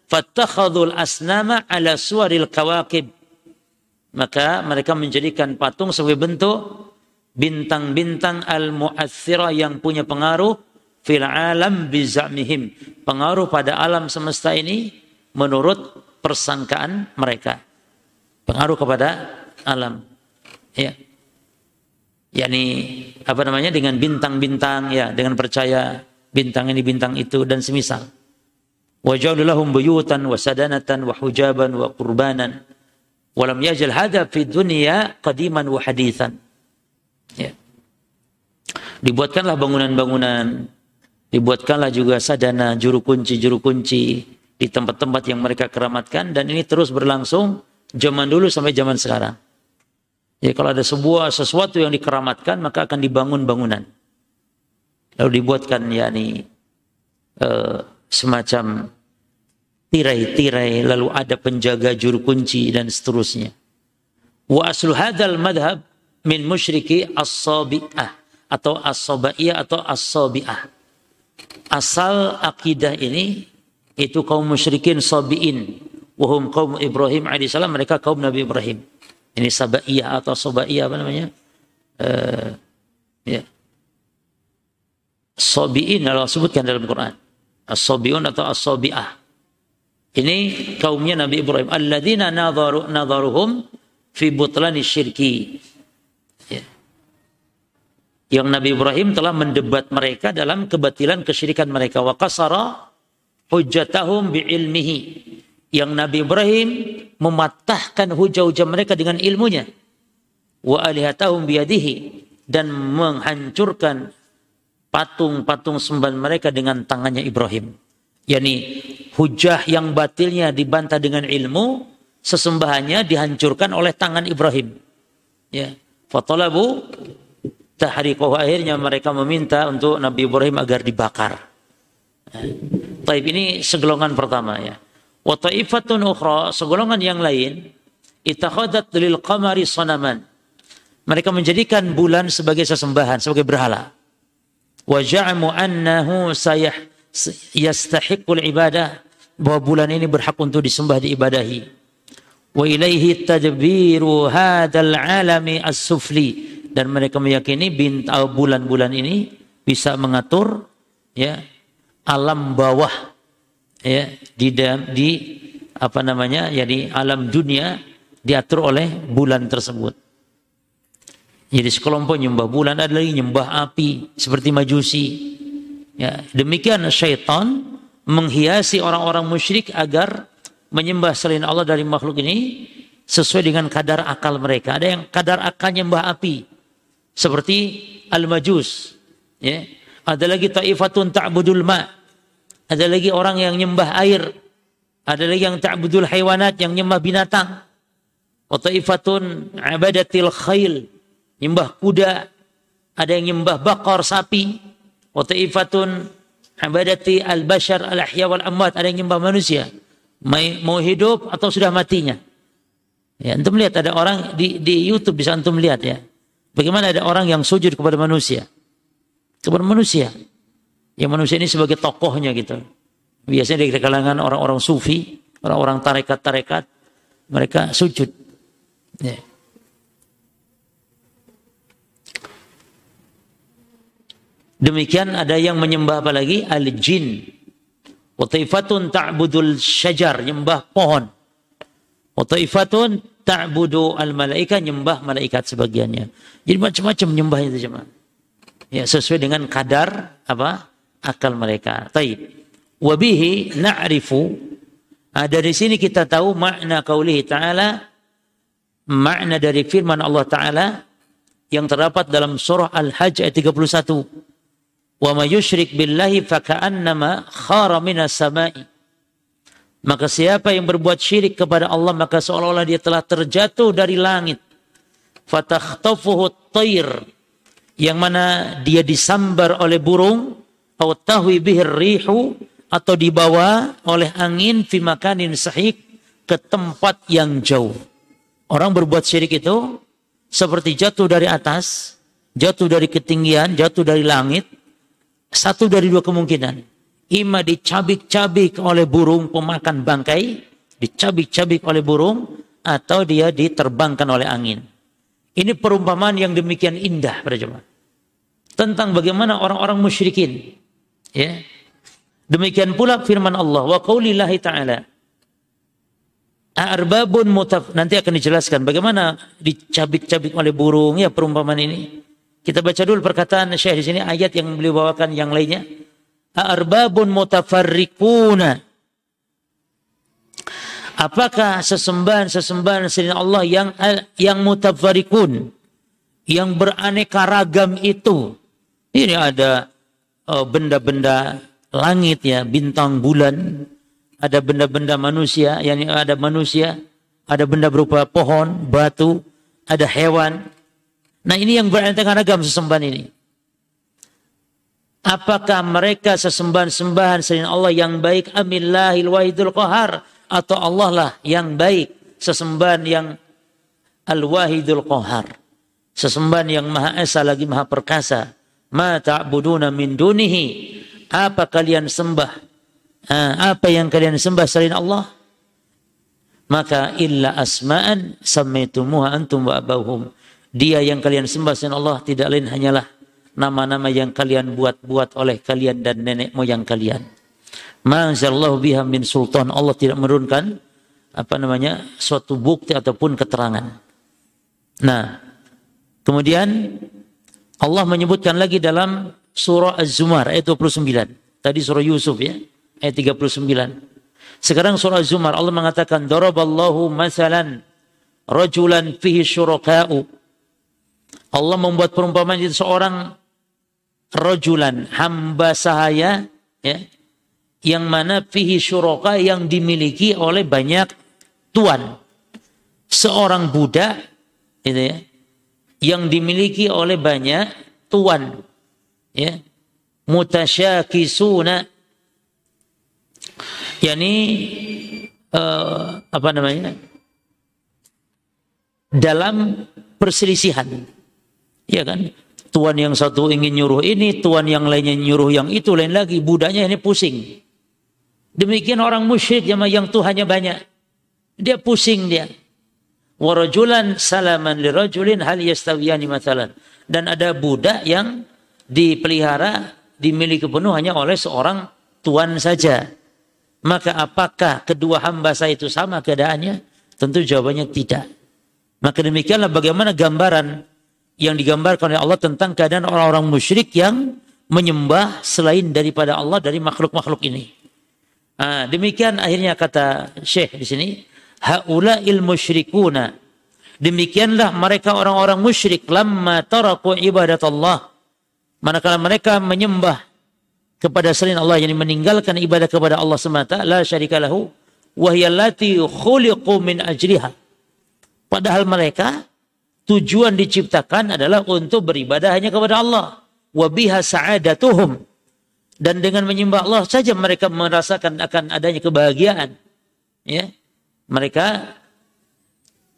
Fattakhadul asnama ala suaril kawakib maka mereka menjadikan patung sebagai bentuk bintang-bintang al-mu'athirah yang punya pengaruh fil alam bizamihim. Pengaruh pada alam semesta ini menurut persangkaan mereka. Pengaruh kepada alam. Ya. yakni apa namanya dengan bintang-bintang ya dengan percaya bintang ini bintang itu dan semisal. Waja'alulahum buyutan wa sadanatan wa hujaban wa qurbanan Walam yajal hada fi dunia qadiman wa hadithan. Ya. Dibuatkanlah bangunan-bangunan, dibuatkanlah juga sadana, juru kunci-juru kunci, di tempat-tempat yang mereka keramatkan dan ini terus berlangsung zaman dulu sampai zaman sekarang. Jadi kalau ada sebuah sesuatu yang dikeramatkan maka akan dibangun bangunan. Lalu dibuatkan yakni uh, semacam tirai-tirai lalu ada penjaga juru kunci dan seterusnya. Wa aslu hadzal madhab min musyriki as-sabi'ah atau as-sabaiyah atau as-sabi'ah. Asal akidah ini itu kaum musyrikin sabiin. Wahum kaum Ibrahim alaihissalam mereka kaum Nabi Ibrahim. Ini sabaiyah atau sabaiyah apa namanya? Uh, ya. Sabiin Allah sebutkan dalam Quran. As-sabiun atau as-sabiah ini kaumnya Nabi Ibrahim alladzina nadharu nadharuhum fi butlani syirki ya. yang Nabi Ibrahim telah mendebat mereka dalam kebatilan kesyirikan mereka wa kasara hujjatahum bi'ilmihi. Yang Nabi Ibrahim mematahkan hujah-hujah mereka dengan ilmunya. Wa alihatahum biyadihi. Dan menghancurkan patung-patung sembahan mereka dengan tangannya Ibrahim. Yani hujah yang batilnya dibantah dengan ilmu, sesembahannya dihancurkan oleh tangan Ibrahim. Ya. Fatalabu tahriquhu akhirnya mereka meminta untuk Nabi Ibrahim agar dibakar. Taib ini segolongan pertama ya. Wa taifatun ukhra, segolongan yang lain, itakhadat lil qamari sanaman. Mereka menjadikan bulan sebagai sesembahan, sebagai berhala. Wa ja'amu annahu sayah yastahiqul ibadah bahwa bulan ini berhak untuk disembah diibadahi. Wa ilaihi tadbiru hadzal alami as-sufli dan mereka meyakini bintang bulan-bulan ini bisa mengatur ya alam bawah ya di di apa namanya ya di alam dunia diatur oleh bulan tersebut. Jadi sekelompok nyembah bulan ada lagi nyembah api seperti majusi. Ya, demikian syaitan menghiasi orang-orang musyrik agar menyembah selain Allah dari makhluk ini sesuai dengan kadar akal mereka. Ada yang kadar akal nyembah api seperti al-majus, ya. Ada lagi ta'ifatun ta'budul ma. Ada lagi orang yang nyembah air. Ada lagi yang ta'budul haywanat, yang nyembah binatang. Wa ta'ifatun abadatil khail. Nyembah kuda. Ada yang nyembah bakar sapi. Wa ta'ifatun abadati al-bashar al-ahya wal amwat. Ada yang nyembah manusia. Mau hidup atau sudah matinya. Ya, antum lihat ada orang di, di YouTube bisa antum lihat ya. Bagaimana ada orang yang sujud kepada manusia kepada manusia. Yang manusia ini sebagai tokohnya gitu. Biasanya dari kalangan orang-orang sufi, orang-orang tarekat-tarekat, mereka sujud. Ya. Demikian ada yang menyembah apa lagi? Al-jin. Wataifatun ta'budul syajar, nyembah pohon. Wataifatun ta'budu al-malaika, nyembah malaikat sebagiannya. Jadi macam-macam nyembah itu jemaah ya sesuai dengan kadar apa akal mereka. Taib. Wabihi na'rifu nah, dari sini kita tahu makna kaulihi ta'ala makna dari firman Allah Ta'ala yang terdapat dalam surah Al-Hajj ayat 31. Wa billahi faka'annama khara minas. Maka siapa yang berbuat syirik kepada Allah maka seolah-olah dia telah terjatuh dari langit. Fatakhtafuhu tayr yang mana dia disambar oleh burung atau tahwi bihir rihu atau dibawa oleh angin fi makanin sahik ke tempat yang jauh. Orang berbuat syirik itu seperti jatuh dari atas, jatuh dari ketinggian, jatuh dari langit. Satu dari dua kemungkinan. Ima dicabik-cabik oleh burung pemakan bangkai, dicabik-cabik oleh burung, atau dia diterbangkan oleh angin. Ini perumpamaan yang demikian indah pada jemaah. Tentang bagaimana orang-orang musyrikin. Ya. Demikian pula firman Allah wa qaulillahi ta'ala. Arbabun mutaf nanti akan dijelaskan bagaimana dicabik-cabik oleh burung ya perumpamaan ini. Kita baca dulu perkataan Syekh di sini ayat yang beliau bawakan yang lainnya. Arbabun mutafarriquna Apakah sesembahan-sesembahan selain Allah yang yang mutafarikun, yang beraneka ragam itu? Ini ada eh, benda-benda uh, langit ya, bintang bulan, ada benda-benda manusia, yang ada manusia, ada benda berupa pohon, batu, ada hewan. Nah ini yang beraneka ragam sesembahan ini. Apakah mereka sesembahan-sembahan selain Allah yang baik? Amillahil wahidul qahar. Atau Allah lah yang baik. Sesembahan yang al-wahidul qahar. Sesembahan yang maha esa lagi maha perkasa. Ma ta'buduna min dunihi. Apa kalian sembah? apa yang kalian sembah selain Allah? Maka illa asma'an sammaitumuha antum wa abahum. Dia yang kalian sembah selain Allah tidak lain hanyalah nama-nama yang kalian buat-buat oleh kalian dan nenek moyang kalian. Ma'anzalallahu biha min sultan. Allah tidak menurunkan apa namanya suatu bukti ataupun keterangan. Nah, kemudian Allah menyebutkan lagi dalam surah Az-Zumar ayat 29. Tadi surah Yusuf ya, ayat 39. Sekarang surah Az-Zumar Allah mengatakan daraballahu masalan rajulan fihi syuraka'u. Allah membuat perumpamaan itu seorang rojulan hamba sahaya ya yang mana fihi syuraka yang dimiliki oleh banyak tuan. Seorang budak itu ya yang dimiliki oleh banyak tuan ya mutasyakisuna. Yakni uh, apa namanya? Dalam perselisihan ya kan tuan yang satu ingin nyuruh ini, tuan yang lainnya nyuruh yang itu, lain lagi. Budaknya ini pusing. Demikian orang musyrik yang Tuhannya banyak. Dia pusing dia. Warajulan salaman lirajulin hal yastawiyani matalan. Dan ada budak yang dipelihara, dimiliki penuh hanya oleh seorang tuan saja. Maka apakah kedua hamba saya itu sama keadaannya? Tentu jawabannya tidak. Maka demikianlah bagaimana gambaran yang digambarkan oleh Allah tentang keadaan orang-orang musyrik yang menyembah selain daripada Allah dari makhluk-makhluk ini. Nah, demikian akhirnya kata Syekh di sini, haula il musyrikuna. Demikianlah mereka orang-orang musyrik lamma taraku ibadat Allah. Manakala mereka menyembah kepada selain Allah yang meninggalkan ibadah kepada Allah semata la syarika lahu wa khuliqu min ajriha. Padahal mereka tujuan diciptakan adalah untuk beribadah hanya kepada Allah. Wabiha sa'adatuhum. Dan dengan menyembah Allah saja mereka merasakan akan adanya kebahagiaan. Ya. Mereka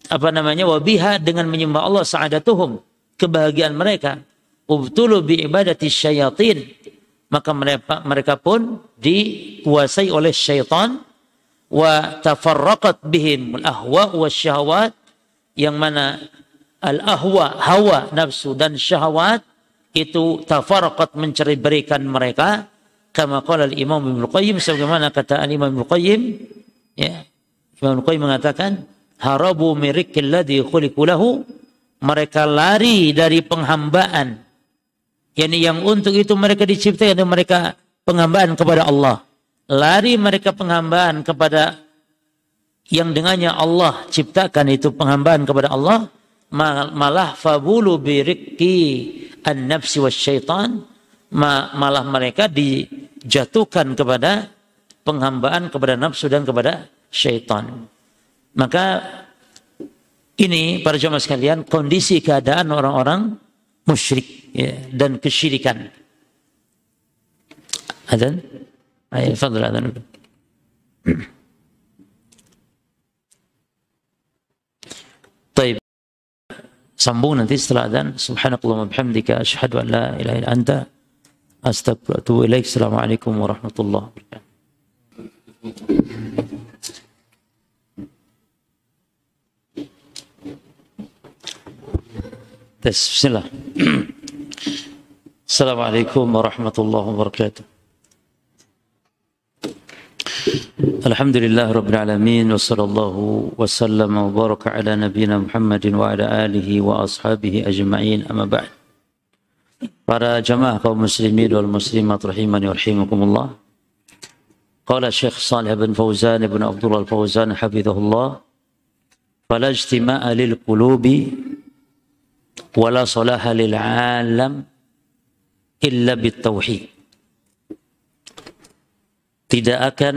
apa namanya wabiha dengan menyembah Allah sa'adatuhum kebahagiaan mereka ubtulu bi ibadati syayatin maka mereka mereka pun dikuasai oleh syaitan wa tafarraqat bihim al ahwa wa syahwat yang mana al-ahwa, hawa, nafsu dan syahwat itu tafarqat mencari berikan mereka. Kama qala al-Imam Ibnu Qayyim sebagaimana kata al-Imam Ibnu Qayyim ya Imam Ibnu Qayyim mengatakan harabu mirikil ladzi khuliqu lahu. Mereka lari dari penghambaan. Yakni yang untuk itu mereka diciptakan mereka penghambaan kepada Allah. Lari mereka penghambaan kepada yang dengannya Allah ciptakan itu penghambaan kepada Allah malah fabulu birikki an nafsi was syaitan malah mereka dijatuhkan kepada penghambaan kepada nafsu dan kepada syaitan maka ini para jemaah sekalian kondisi keadaan orang-orang musyrik ya, dan kesyirikan Adhan? Ayo, fadl adhan. Sambung nanti setelah adzan subhanakallah wa bihamdika asyhadu an la ilaha illa anta astaghfiruka wa atubu assalamualaikum warahmatullahi wabarakatuh bismillah. Assalamualaikum warahmatullahi wabarakatuh. الحمد لله رب العالمين وصلى الله وسلم وبارك على نبينا محمد وعلى آله وأصحابه أجمعين أما بعد Para jamaah kaum muslimin wal muslimat rahimani wa rahimakumullah. Qala Syekh Salih bin Fauzan bin Abdullah Al-Fauzan hafizahullah. Fala ijtima'a lil qulubi wala salaha lil alam illa bit tauhid. Tidak akan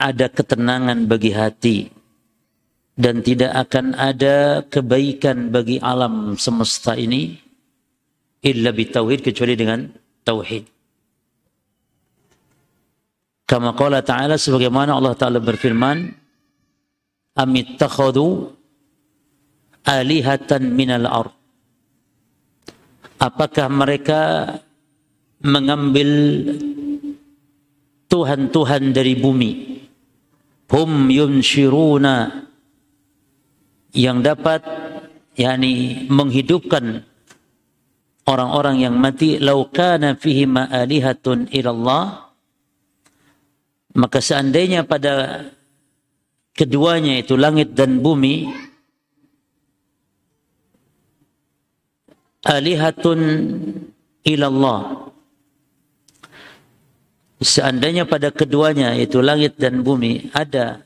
ada ketenangan bagi hati dan tidak akan ada kebaikan bagi alam semesta ini illa bitauhid kecuali dengan tauhid. Kama qala ta'ala sebagaimana Allah Ta'ala berfirman amittakhadu alihatan minal ard Apakah mereka mengambil Tuhan-Tuhan dari bumi. Hum yunshiruna. Yang dapat yakni menghidupkan orang-orang yang mati. Laukana fihi ma'alihatun ilallah. Maka seandainya pada keduanya itu langit dan bumi alihatun ilallah seandainya pada keduanya itu langit dan bumi ada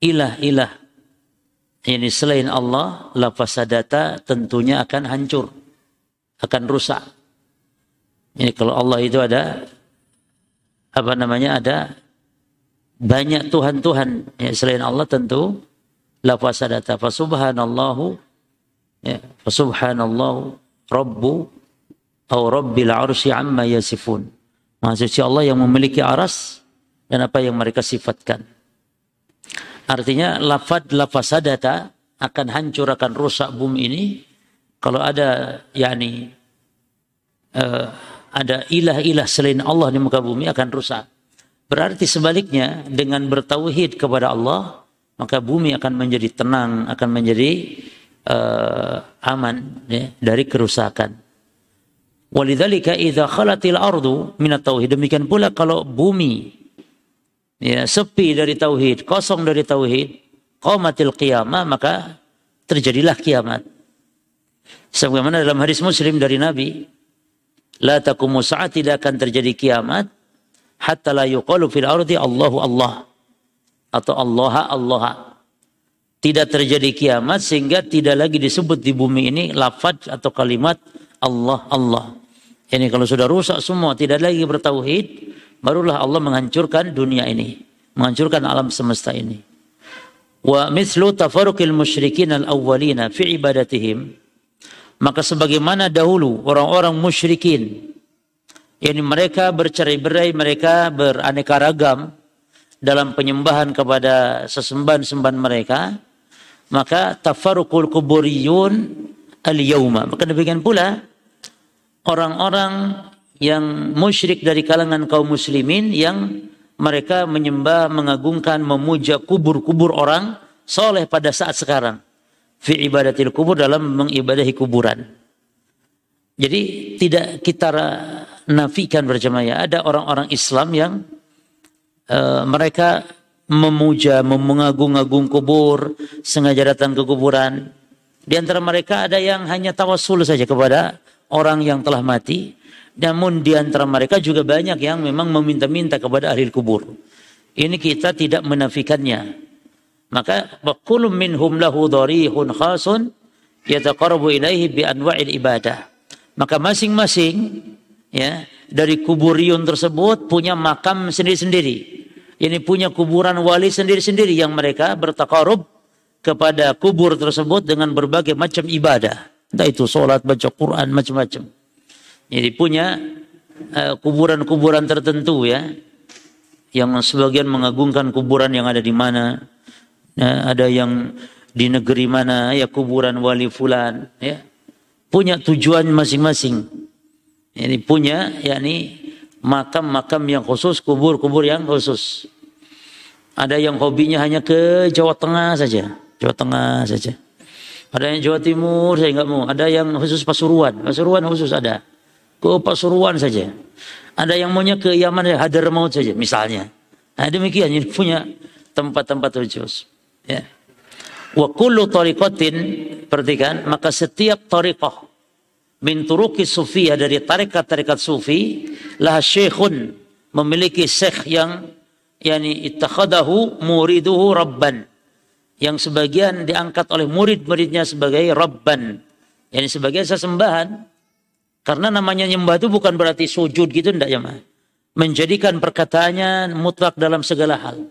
ilah-ilah ini selain Allah, lafasadata tentunya akan hancur, akan rusak. Ini kalau Allah itu ada apa namanya ada banyak Tuhan-Tuhan ya, selain Allah tentu lafasadata. Fasubhanallahu ya, fasubhanallahu rabbu atau rabbil arsy amma yasifun. Maksudnya Allah yang memiliki aras dan apa yang mereka sifatkan. Artinya lafad lafasadata akan hancur akan rusak bumi ini kalau ada yakni uh, ada ilah-ilah selain Allah di muka bumi akan rusak. Berarti sebaliknya dengan bertauhid kepada Allah maka bumi akan menjadi tenang, akan menjadi uh, aman ya, dari kerusakan. Walidzalika idza khalatil ardu minat tauhid demikian pula kalau bumi ya sepi dari tauhid, kosong dari tauhid, qamatil qiyamah maka terjadilah kiamat. Sebagaimana dalam hadis Muslim dari Nabi, la taqumu sa'at tidak akan terjadi kiamat hatta la yuqalu fil ardi Allahu Allah atau Allah Allah. Tidak terjadi kiamat sehingga tidak lagi disebut di bumi ini lafaz atau kalimat Allah Allah. Ini kalau sudah rusak semua tidak lagi bertauhid, barulah Allah menghancurkan dunia ini, menghancurkan alam semesta ini. Wa mislu tafarruqil musyrikin al-awwalina fi ibadatihim maka sebagaimana dahulu orang-orang musyrikin yakni mereka bercerai-berai, mereka beraneka ragam dalam penyembahan kepada sesembahan-sembahan mereka, maka tafarruqul kuburiyun al-yauma. Maka demikian pula orang-orang yang musyrik dari kalangan kaum muslimin yang mereka menyembah, mengagungkan, memuja kubur-kubur orang soleh pada saat sekarang. Fi ibadatil kubur dalam mengibadahi kuburan. Jadi tidak kita nafikan berjamaah. Ada orang-orang Islam yang uh, mereka memuja, mengagung-agung kubur, sengaja datang ke kuburan. Di antara mereka ada yang hanya tawasul saja kepada orang yang telah mati namun di antara mereka juga banyak yang memang meminta-minta kepada ahli kubur. Ini kita tidak menafikannya. Maka kullu minhum lahu dharihun khasun yataqarrabu ilaihi bi anwa'il ibadah. Maka masing-masing ya dari kuburion tersebut punya makam sendiri-sendiri. Ini punya kuburan wali sendiri-sendiri yang mereka bertakarub kepada kubur tersebut dengan berbagai macam ibadah. Entah itu sholat, baca Quran, macam-macam. Jadi punya eh, kuburan-kuburan uh, tertentu ya, yang sebagian mengagungkan kuburan yang ada di mana, ya, ada yang di negeri mana ya kuburan wali fulan, ya punya tujuan masing-masing. Ini punya yakni makam-makam yang khusus, kubur-kubur yang khusus. Ada yang hobinya hanya ke Jawa Tengah saja, Jawa Tengah saja. Ada yang Jawa Timur saya enggak mau. Ada yang khusus Pasuruan, Pasuruan khusus ada ke Pasuruan saja. Ada yang maunya ke Yaman ya Hadramaut saja misalnya. Nah, demikian ini punya tempat-tempat khusus. Ya. Wa kullu tariqatin perhatikan maka setiap tariqah min turuki sufiyah dari tarekat-tarekat sufi lah syekhun memiliki syekh yang yani ittakhadahu muriduhu rabban yang sebagian diangkat oleh murid-muridnya sebagai rabban yani sebagai sesembahan karena namanya nyembah itu bukan berarti sujud gitu enggak ya mah. Menjadikan perkataannya mutlak dalam segala hal.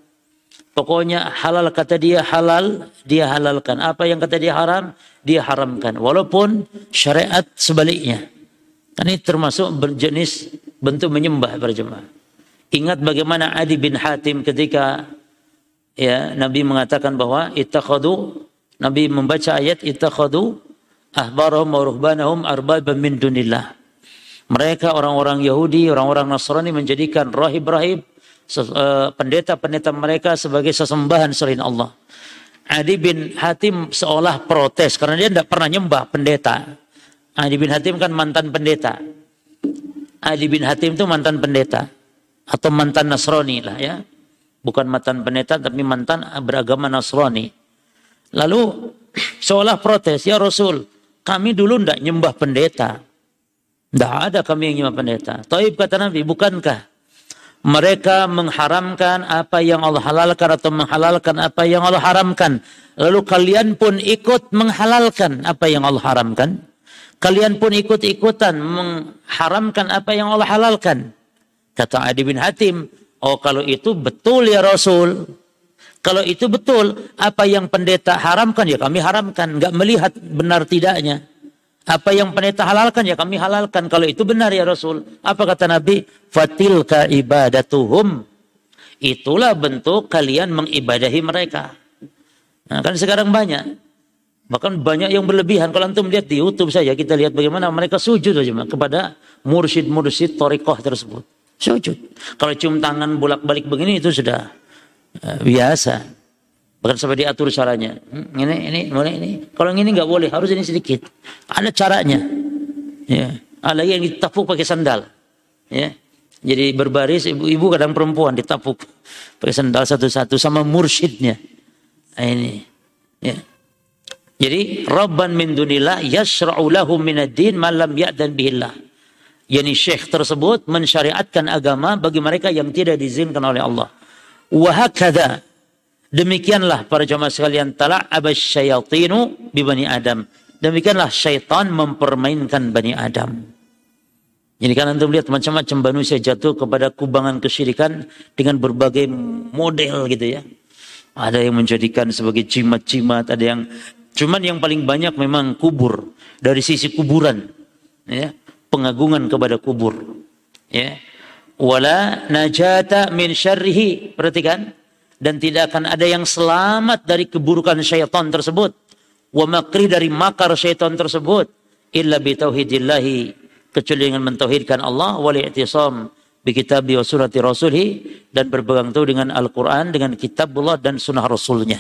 Pokoknya halal kata dia halal, dia halalkan. Apa yang kata dia haram, dia haramkan. Walaupun syariat sebaliknya. Kan ini termasuk berjenis bentuk menyembah berjemaah. Ingat bagaimana Adi bin Hatim ketika ya Nabi mengatakan bahwa ittakhadu Nabi membaca ayat ittakhadu ahbarahum wa ruhbanahum arbaban min dunillah. Mereka orang-orang Yahudi, orang-orang Nasrani menjadikan rahib-rahib Eh, pendeta-pendeta mereka sebagai sesembahan selain Allah. Adi bin Hatim seolah protes karena dia tidak pernah nyembah pendeta. Adi bin Hatim kan mantan pendeta. Adi bin Hatim itu mantan pendeta atau mantan Nasrani lah ya. Bukan mantan pendeta tapi mantan beragama Nasrani. Lalu seolah protes, ya Rasul, kami dulu tidak nyembah pendeta. Tidak ada kami yang nyembah pendeta. Taib kata Nabi, bukankah mereka mengharamkan apa yang Allah halalkan atau menghalalkan apa yang Allah haramkan. Lalu kalian pun ikut menghalalkan apa yang Allah haramkan. Kalian pun ikut-ikutan mengharamkan apa yang Allah halalkan. Kata Adi bin Hatim, oh kalau itu betul ya Rasul. Kalau itu betul, apa yang pendeta haramkan ya kami haramkan. Enggak melihat benar tidaknya. Apa yang pendeta halalkan ya kami halalkan. Kalau itu benar ya Rasul. Apa kata Nabi? Fatilka ibadatuhum. Itulah bentuk kalian mengibadahi mereka. Nah, kan sekarang banyak. Bahkan banyak yang berlebihan. Kalau antum lihat di YouTube saja, kita lihat bagaimana mereka sujud kepada mursyid-mursyid torikoh tersebut. Sujud. Kalau cium tangan bolak-balik begini itu sudah uh, biasa. Bahkan sampai diatur caranya. Hmm, ini, ini, boleh ini. Kalau ini nggak boleh, harus ini sedikit. Ada caranya. Ya. Ada yang ditapuk pakai sandal. Ya. Jadi berbaris ibu-ibu kadang perempuan ditapuk pakai sandal satu-satu sama mursyidnya. Nah, ini. Ya. Jadi Rabban min dunillah yasra'u lahum minad-din ma lam ya'dan bihillah. Yani syekh tersebut mensyariatkan agama bagi mereka yang tidak diizinkan oleh Allah. Wa hakadha Demikianlah para jamaah sekalian talak abas syayatinu bi bani Adam. Demikianlah syaitan mempermainkan bani Adam. Jadi kan antum lihat macam-macam manusia jatuh kepada kubangan kesyirikan dengan berbagai model gitu ya. Ada yang menjadikan sebagai jimat-jimat, ada yang cuman yang paling banyak memang kubur dari sisi kuburan ya, pengagungan kepada kubur. Ya. Wala najata min syarrihi. Perhatikan. Dan tidak akan ada yang selamat dari keburukan syaitan tersebut. Wa makri dari makar syaitan tersebut. Illa bi tauhidillahi. Kecuali dengan mentauhidkan Allah. Wal i'tisam bi kitabi wa surati rasulhi dan berpegang teguh dengan Al-Qur'an dengan kitabullah dan sunnah rasulnya.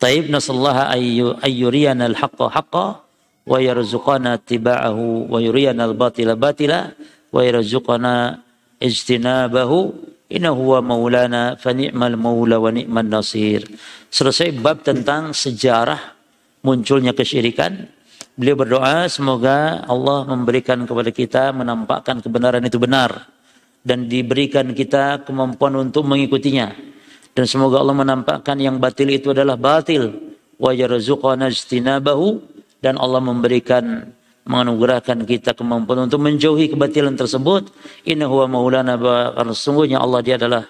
Taib nasallaha ayyu ayyuriyana al-haqqa haqqa wa yarzuqana tiba'ahu wa yuriyana al-batila batila wa yarzuqana ijtinabahu Inna huwa maulana fa ni'mal maula wa ni'man nasir. Selesai bab tentang sejarah munculnya kesyirikan. Beliau berdoa semoga Allah memberikan kepada kita menampakkan kebenaran itu benar dan diberikan kita kemampuan untuk mengikutinya. Dan semoga Allah menampakkan yang batil itu adalah batil wa yarzuqana istinabahu dan Allah memberikan menganugerahkan kita kemampuan untuk menjauhi kebatilan tersebut. Inna huwa maulana karena sesungguhnya Allah dia adalah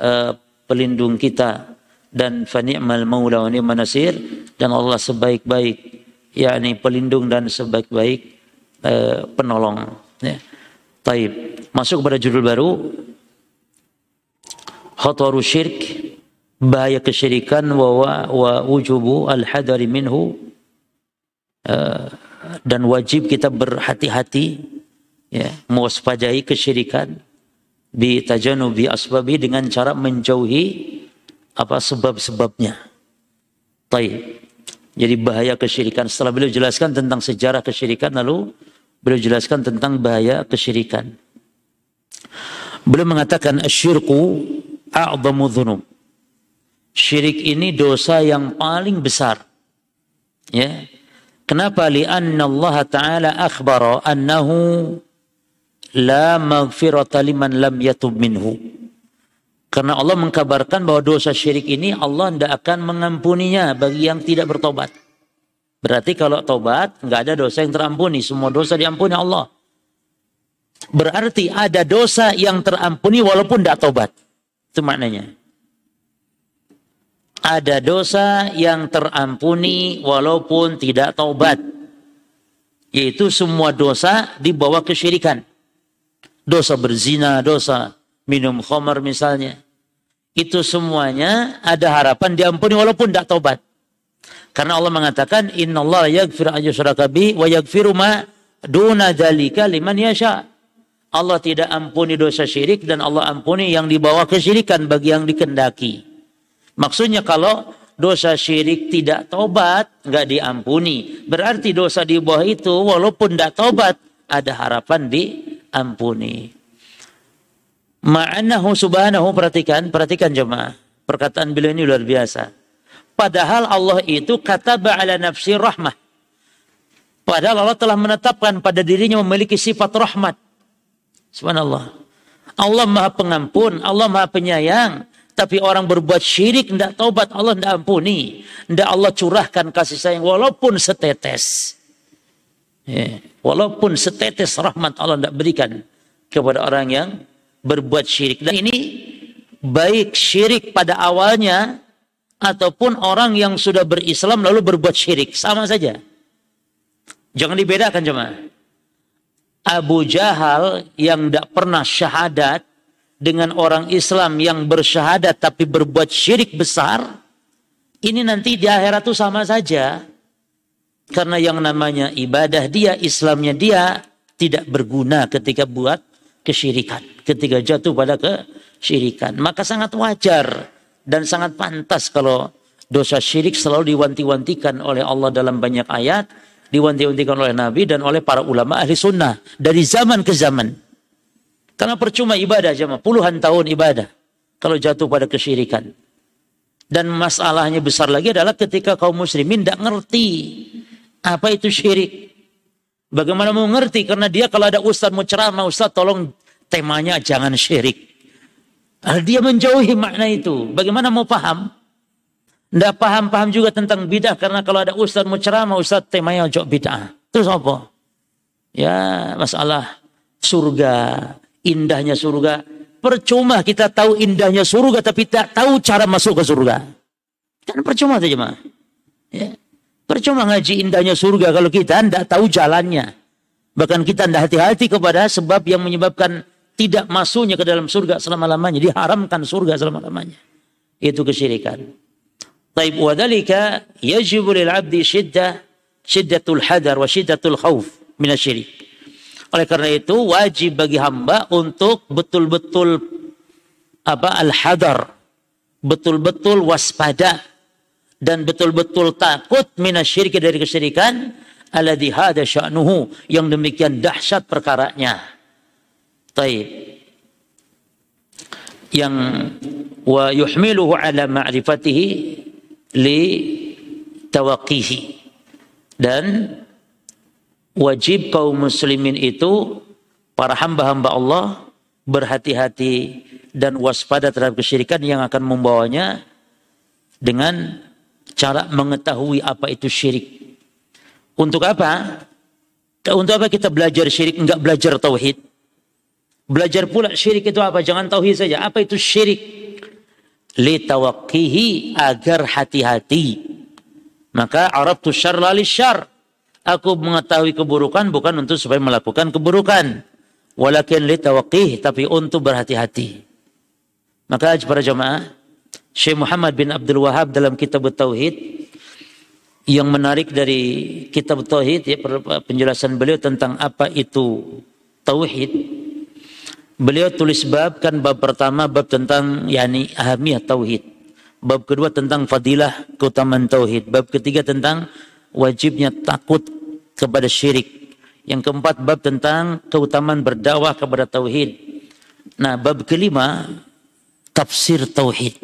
uh, pelindung kita dan fani'mal maula wa ni'man nasir dan Allah sebaik-baik yakni pelindung dan sebaik-baik uh, penolong ya. Taib. Masuk kepada judul baru Khataru syirk bahaya kesyirikan wa wa wujubu al-hadari minhu dan wajib kita berhati-hati ya mewaspadai kesyirikan bi tajanubi asbabi dengan cara menjauhi apa sebab-sebabnya. Taib. Jadi bahaya kesyirikan. Setelah beliau jelaskan tentang sejarah kesyirikan lalu beliau jelaskan tentang bahaya kesyirikan. Beliau mengatakan asyirku a'zamu dhunub. Syirik ini dosa yang paling besar. Ya, Kenapa? Lianna Allah Ta'ala akhbara annahu la maghfirata liman lam yatub minhu. Karena Allah mengkabarkan bahwa dosa syirik ini Allah tidak akan mengampuninya bagi yang tidak bertobat. Berarti kalau tobat nggak ada dosa yang terampuni, semua dosa diampuni Allah. Berarti ada dosa yang terampuni walaupun tidak tobat. Itu maknanya. Ada dosa yang terampuni walaupun tidak taubat. Yaitu semua dosa dibawa kesyirikan. Dosa berzina, dosa minum khamar misalnya. Itu semuanya ada harapan diampuni walaupun tidak taubat. Karena Allah mengatakan innallaha yaghfiru an yushraka wa yaghfiru ma duna dzalika liman yasha. Allah tidak ampuni dosa syirik dan Allah ampuni yang dibawa kesyirikan bagi yang dikendaki. Maksudnya kalau dosa syirik tidak tobat, nggak diampuni. Berarti dosa di bawah itu walaupun tidak tobat, ada harapan diampuni. Ma'anahu subhanahu, perhatikan, perhatikan jemaah. Perkataan beliau ini luar biasa. Padahal Allah itu kata ba'ala nafsi rahmah. Padahal Allah telah menetapkan pada dirinya memiliki sifat rahmat. Subhanallah. Allah maha pengampun, Allah maha penyayang. Tapi orang berbuat syirik, tidak taubat, Allah tidak ampuni. Tidak Allah curahkan kasih sayang, walaupun setetes. Ya. Walaupun setetes rahmat Allah tidak berikan kepada orang yang berbuat syirik. Dan ini baik syirik pada awalnya, ataupun orang yang sudah berislam lalu berbuat syirik. Sama saja. Jangan dibedakan jemaah. Abu Jahal yang tidak pernah syahadat dengan orang Islam yang bersyahadat tapi berbuat syirik besar, ini nanti di akhirat itu sama saja. Karena yang namanya ibadah dia, Islamnya dia tidak berguna ketika buat kesyirikan. Ketika jatuh pada kesyirikan. Maka sangat wajar dan sangat pantas kalau dosa syirik selalu diwanti-wantikan oleh Allah dalam banyak ayat diwanti-wantikan oleh Nabi dan oleh para ulama ahli sunnah dari zaman ke zaman. Karena percuma ibadah jemaah, puluhan tahun ibadah kalau jatuh pada kesyirikan. Dan masalahnya besar lagi adalah ketika kaum muslimin tidak ngerti apa itu syirik. Bagaimana mau ngerti? Karena dia kalau ada ustaz mau ceramah, ustaz tolong temanya jangan syirik. Dia menjauhi makna itu. Bagaimana mau paham? Tidak paham-paham juga tentang bidah karena kalau ada ustaz mau ceramah, ustaz temanya ojo bidah. Terus apa? Ya masalah surga, indahnya surga. Percuma kita tahu indahnya surga tapi tak tahu cara masuk ke surga. Kan percuma saja mah. Ya. Percuma ngaji indahnya surga kalau kita tidak tahu jalannya. Bahkan kita tidak hati-hati kepada sebab yang menyebabkan tidak masuknya ke dalam surga selama-lamanya. Diharamkan surga selama-lamanya. Itu kesyirikan. Taib wadhalika yajibu lil abdi syiddah syiddatul hadar wa syiddatul khawf minasyirik oleh karena itu wajib bagi hamba untuk betul-betul apa al-hadar betul-betul waspada dan betul-betul takut minasyirik dari kesyirikan alladhi hada sya'nuhu yang demikian dahsyat perkaranya. Taib. Yang wa yuhmiluhu ala ma'rifatihi li tawaqihi dan wajib kaum muslimin itu para hamba-hamba Allah berhati-hati dan waspada terhadap kesyirikan yang akan membawanya dengan cara mengetahui apa itu syirik. Untuk apa? Untuk apa kita belajar syirik enggak belajar tauhid? Belajar pula syirik itu apa? Jangan tauhid saja. Apa itu syirik? litawakkihi agar hati-hati. Maka Arab tu syarra syar. Aku mengetahui keburukan bukan untuk supaya melakukan keburukan. Walakin litawakkih tapi untuk berhati-hati. Maka para jemaah, Syekh Muhammad bin Abdul Wahab dalam kitab Tauhid yang menarik dari kitab Tauhid ya penjelasan beliau tentang apa itu tauhid Beliau tulis bab kan bab pertama bab tentang yakni ahamiyah tauhid. Bab kedua tentang fadilah keutamaan tauhid. Bab ketiga tentang wajibnya takut kepada syirik. Yang keempat bab tentang keutamaan berdakwah kepada tauhid. Nah, bab kelima tafsir tauhid.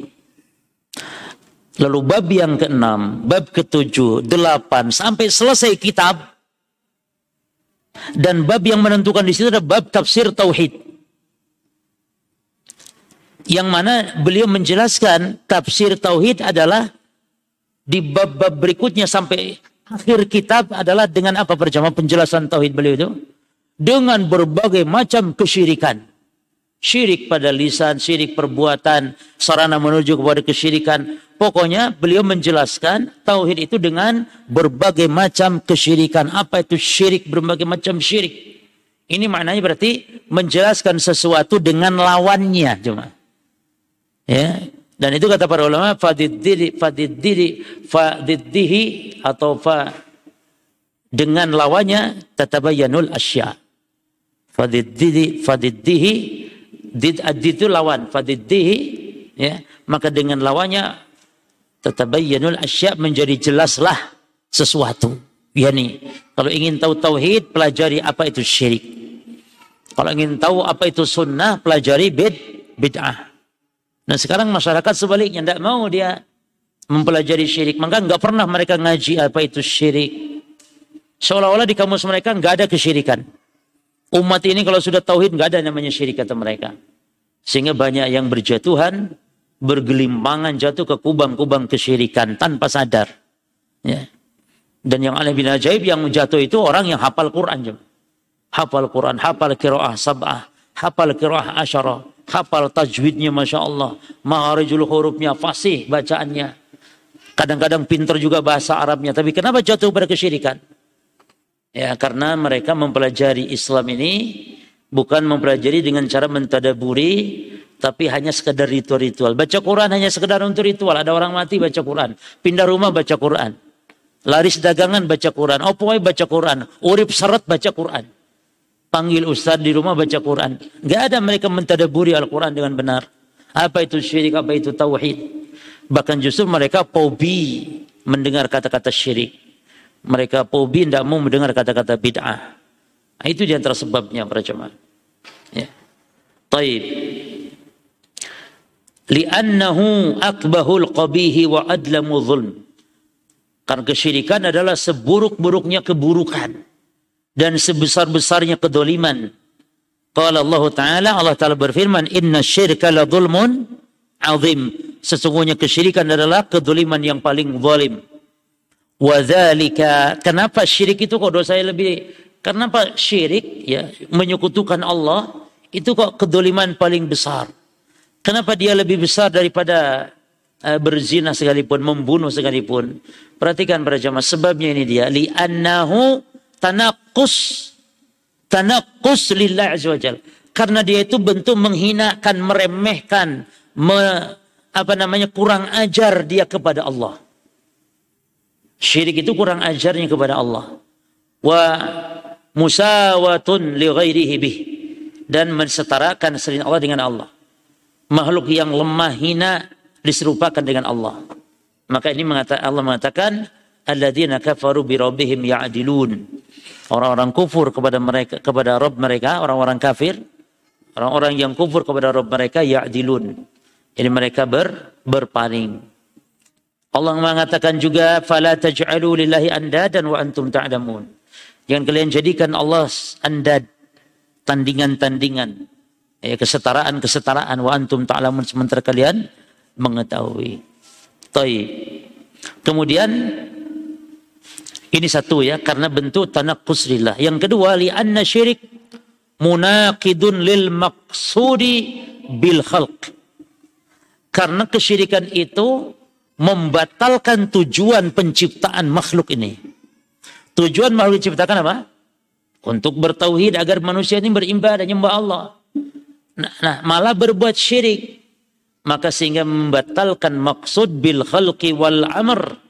Lalu bab yang keenam, bab ketujuh, delapan sampai selesai kitab. Dan bab yang menentukan di situ adalah bab tafsir tauhid yang mana beliau menjelaskan tafsir tauhid adalah di bab-bab berikutnya sampai akhir kitab adalah dengan apa perjamaah penjelasan tauhid beliau itu dengan berbagai macam kesyirikan Syirik pada lisan, syirik perbuatan, sarana menuju kepada kesyirikan. Pokoknya beliau menjelaskan tauhid itu dengan berbagai macam kesyirikan. Apa itu syirik? Berbagai macam syirik. Ini maknanya berarti menjelaskan sesuatu dengan lawannya cuma. Ya. Dan itu kata para ulama fadiddiri fadiddiri fadiddihi atau fa dengan lawannya tatabayyanul asya. Fadiddiri fadiddihi did itu lawan fadiddihi ya maka dengan lawannya tatabayyanul asya menjadi jelaslah sesuatu. Yani kalau ingin tahu tauhid pelajari apa itu syirik. Kalau ingin tahu apa itu sunnah pelajari bid bid'ah. Nah sekarang masyarakat sebaliknya tidak mau dia mempelajari syirik. Maka nggak pernah mereka ngaji apa itu syirik. Seolah-olah di kamus mereka nggak ada kesyirikan. Umat ini kalau sudah tauhid nggak ada namanya syirik kata mereka. Sehingga banyak yang berjatuhan, bergelimpangan jatuh ke kubang-kubang kesyirikan tanpa sadar. Ya. Dan yang aneh bin ajaib yang jatuh itu orang yang hafal Quran. Hafal Quran, hafal kiroah sab'ah, hafal kiroah asyarah hafal tajwidnya Masya Allah, maharijul hurufnya, fasih bacaannya. Kadang-kadang pinter juga bahasa Arabnya, tapi kenapa jatuh pada kesyirikan? Ya, karena mereka mempelajari Islam ini bukan mempelajari dengan cara mentadaburi, tapi hanya sekedar ritual-ritual. Baca Quran hanya sekedar untuk ritual. Ada orang mati baca Quran, pindah rumah baca Quran, laris dagangan baca Quran, opoi baca Quran, urip seret baca Quran panggil ustaz di rumah baca Quran. Gak ada mereka mentadaburi Al-Quran dengan benar. Apa itu syirik, apa itu tauhid. Bahkan justru mereka pobi mendengar kata-kata syirik. Mereka pobi tidak mau mendengar kata-kata bid'ah. Nah, itu di antara sebabnya para jemaah. Ya. Taib. Li'annahu akbahul qabihi wa adlamu zulm. Karena kesyirikan adalah seburuk-buruknya keburukan dan sebesar-besarnya kedoliman. Qala Allah Ta'ala, Allah Ta'ala berfirman, Inna syirka la zulmun azim. Sesungguhnya kesyirikan adalah kedoliman yang paling zalim. Wadhalika, kenapa syirik itu kok dosanya lebih, kenapa syirik ya menyekutukan Allah, itu kok kedoliman paling besar. Kenapa dia lebih besar daripada uh, berzina sekalipun, membunuh sekalipun. Perhatikan para jamaah, sebabnya ini dia. Li'annahu tanakus tanakus lillah azza wajal karena dia itu bentuk menghinakan meremehkan me, apa namanya kurang ajar dia kepada Allah. Syirik itu kurang ajarnya kepada Allah. Wa musawatun li ghairihi bih. Dan mensetarakan selain Allah dengan Allah. Makhluk yang lemah hina diserupakan dengan Allah. Maka ini mengatakan Allah mengatakan alladzina kafaru bi rabbihim ya'dilun orang-orang kufur kepada mereka kepada Rabb mereka, orang-orang kafir, orang-orang yang kufur kepada Rabb mereka ya'dilun. Jadi mereka ber, berpaling. Allah mengatakan juga fala taj'alu lillahi andadan wa antum ta'lamun. Jangan kalian jadikan Allah andad tandingan-tandingan ya kesetaraan-kesetaraan wa antum ta'lamun sementara kalian mengetahui. Taib. Kemudian ini satu ya, karena bentuk tanaqqus lillah. Yang kedua, li anna syirik munaqidun lil maqsudi bil khalq. Karena kesyirikan itu membatalkan tujuan penciptaan makhluk ini. Tujuan makhluk diciptakan apa? Untuk bertauhid agar manusia ini beribadah nyembah Allah. Nah, nah, malah berbuat syirik. Maka sehingga membatalkan maksud bil khalqi wal amr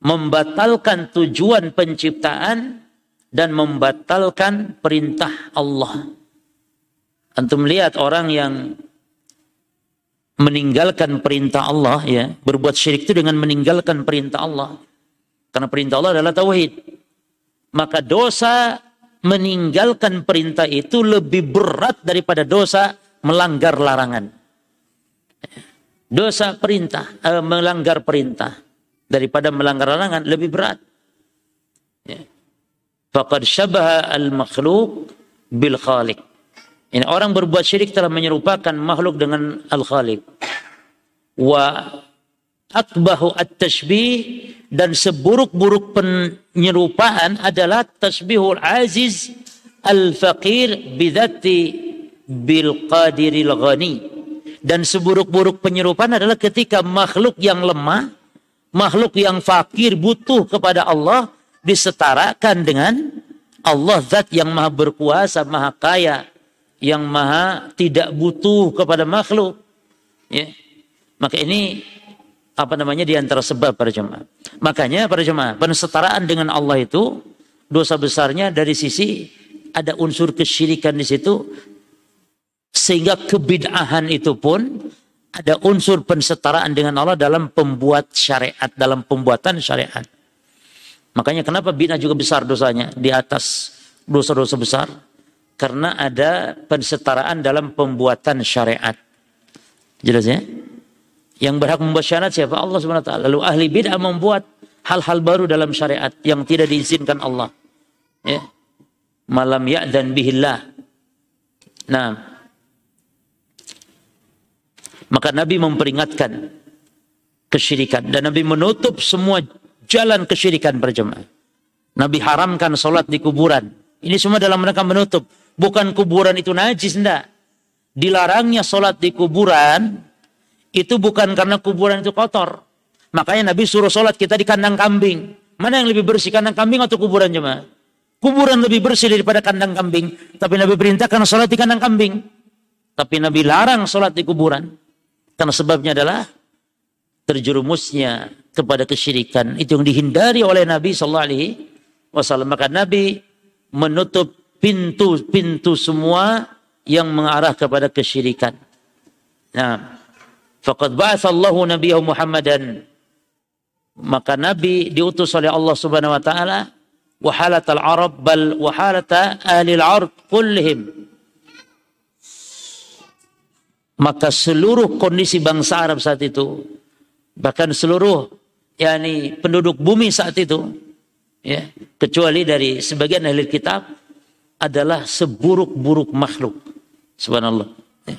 membatalkan tujuan penciptaan dan membatalkan perintah Allah. Antum lihat orang yang meninggalkan perintah Allah ya, berbuat syirik itu dengan meninggalkan perintah Allah. Karena perintah Allah adalah tauhid. Maka dosa meninggalkan perintah itu lebih berat daripada dosa melanggar larangan. Dosa perintah, eh, melanggar perintah daripada melanggar larangan lebih berat. Ya. Faqad al-makhluk bil khaliq. Ini orang berbuat syirik telah menyerupakan makhluk dengan al-khaliq. Wa akbahu at-tashbih dan seburuk-buruk penyerupaan adalah tasbihul aziz al-faqir bidhati bil qadiril ghani. Dan seburuk-buruk penyerupaan adalah ketika makhluk yang lemah, makhluk yang fakir butuh kepada Allah disetarakan dengan Allah zat yang maha berkuasa, maha kaya, yang maha tidak butuh kepada makhluk. Ya. Maka ini apa namanya di antara sebab para jemaah. Makanya para jemaah, pensetaraan dengan Allah itu dosa besarnya dari sisi ada unsur kesyirikan di situ sehingga kebid'ahan itu pun ada unsur pensetaraan dengan Allah dalam pembuat syariat, dalam pembuatan syariat. Makanya kenapa bid'ah juga besar dosanya di atas dosa-dosa besar? Karena ada pensetaraan dalam pembuatan syariat. Jelas ya? Yang berhak membuat syariat siapa? Allah Subhanahu. Lalu ahli bid'ah membuat hal-hal baru dalam syariat yang tidak diizinkan Allah. Ya malam dan bihillah. Nah, maka Nabi memperingatkan kesyirikan dan Nabi menutup semua jalan kesyirikan berjemaah. Nabi haramkan sholat di kuburan. Ini semua dalam mereka menutup. Bukan kuburan itu najis, enggak. Dilarangnya sholat di kuburan, itu bukan karena kuburan itu kotor. Makanya Nabi suruh sholat kita di kandang kambing. Mana yang lebih bersih, kandang kambing atau kuburan jemaah? Kuburan lebih bersih daripada kandang kambing. Tapi Nabi perintahkan sholat di kandang kambing. Tapi Nabi larang sholat di kuburan. Karena sebabnya adalah terjerumusnya kepada kesyirikan itu yang dihindari oleh Nabi sallallahu alaihi wasallam. Maka Nabi menutup pintu-pintu semua yang mengarah kepada kesyirikan. Nah, faqad ba'atsallahu nabiyahu Muhammadan maka Nabi diutus oleh Allah Subhanahu wa taala wahalatal arab bal wahalata ahli al-ard kullihim maka seluruh kondisi bangsa Arab saat itu bahkan seluruh yakni penduduk bumi saat itu ya kecuali dari sebagian ahli kitab adalah seburuk-buruk makhluk subhanallah ya.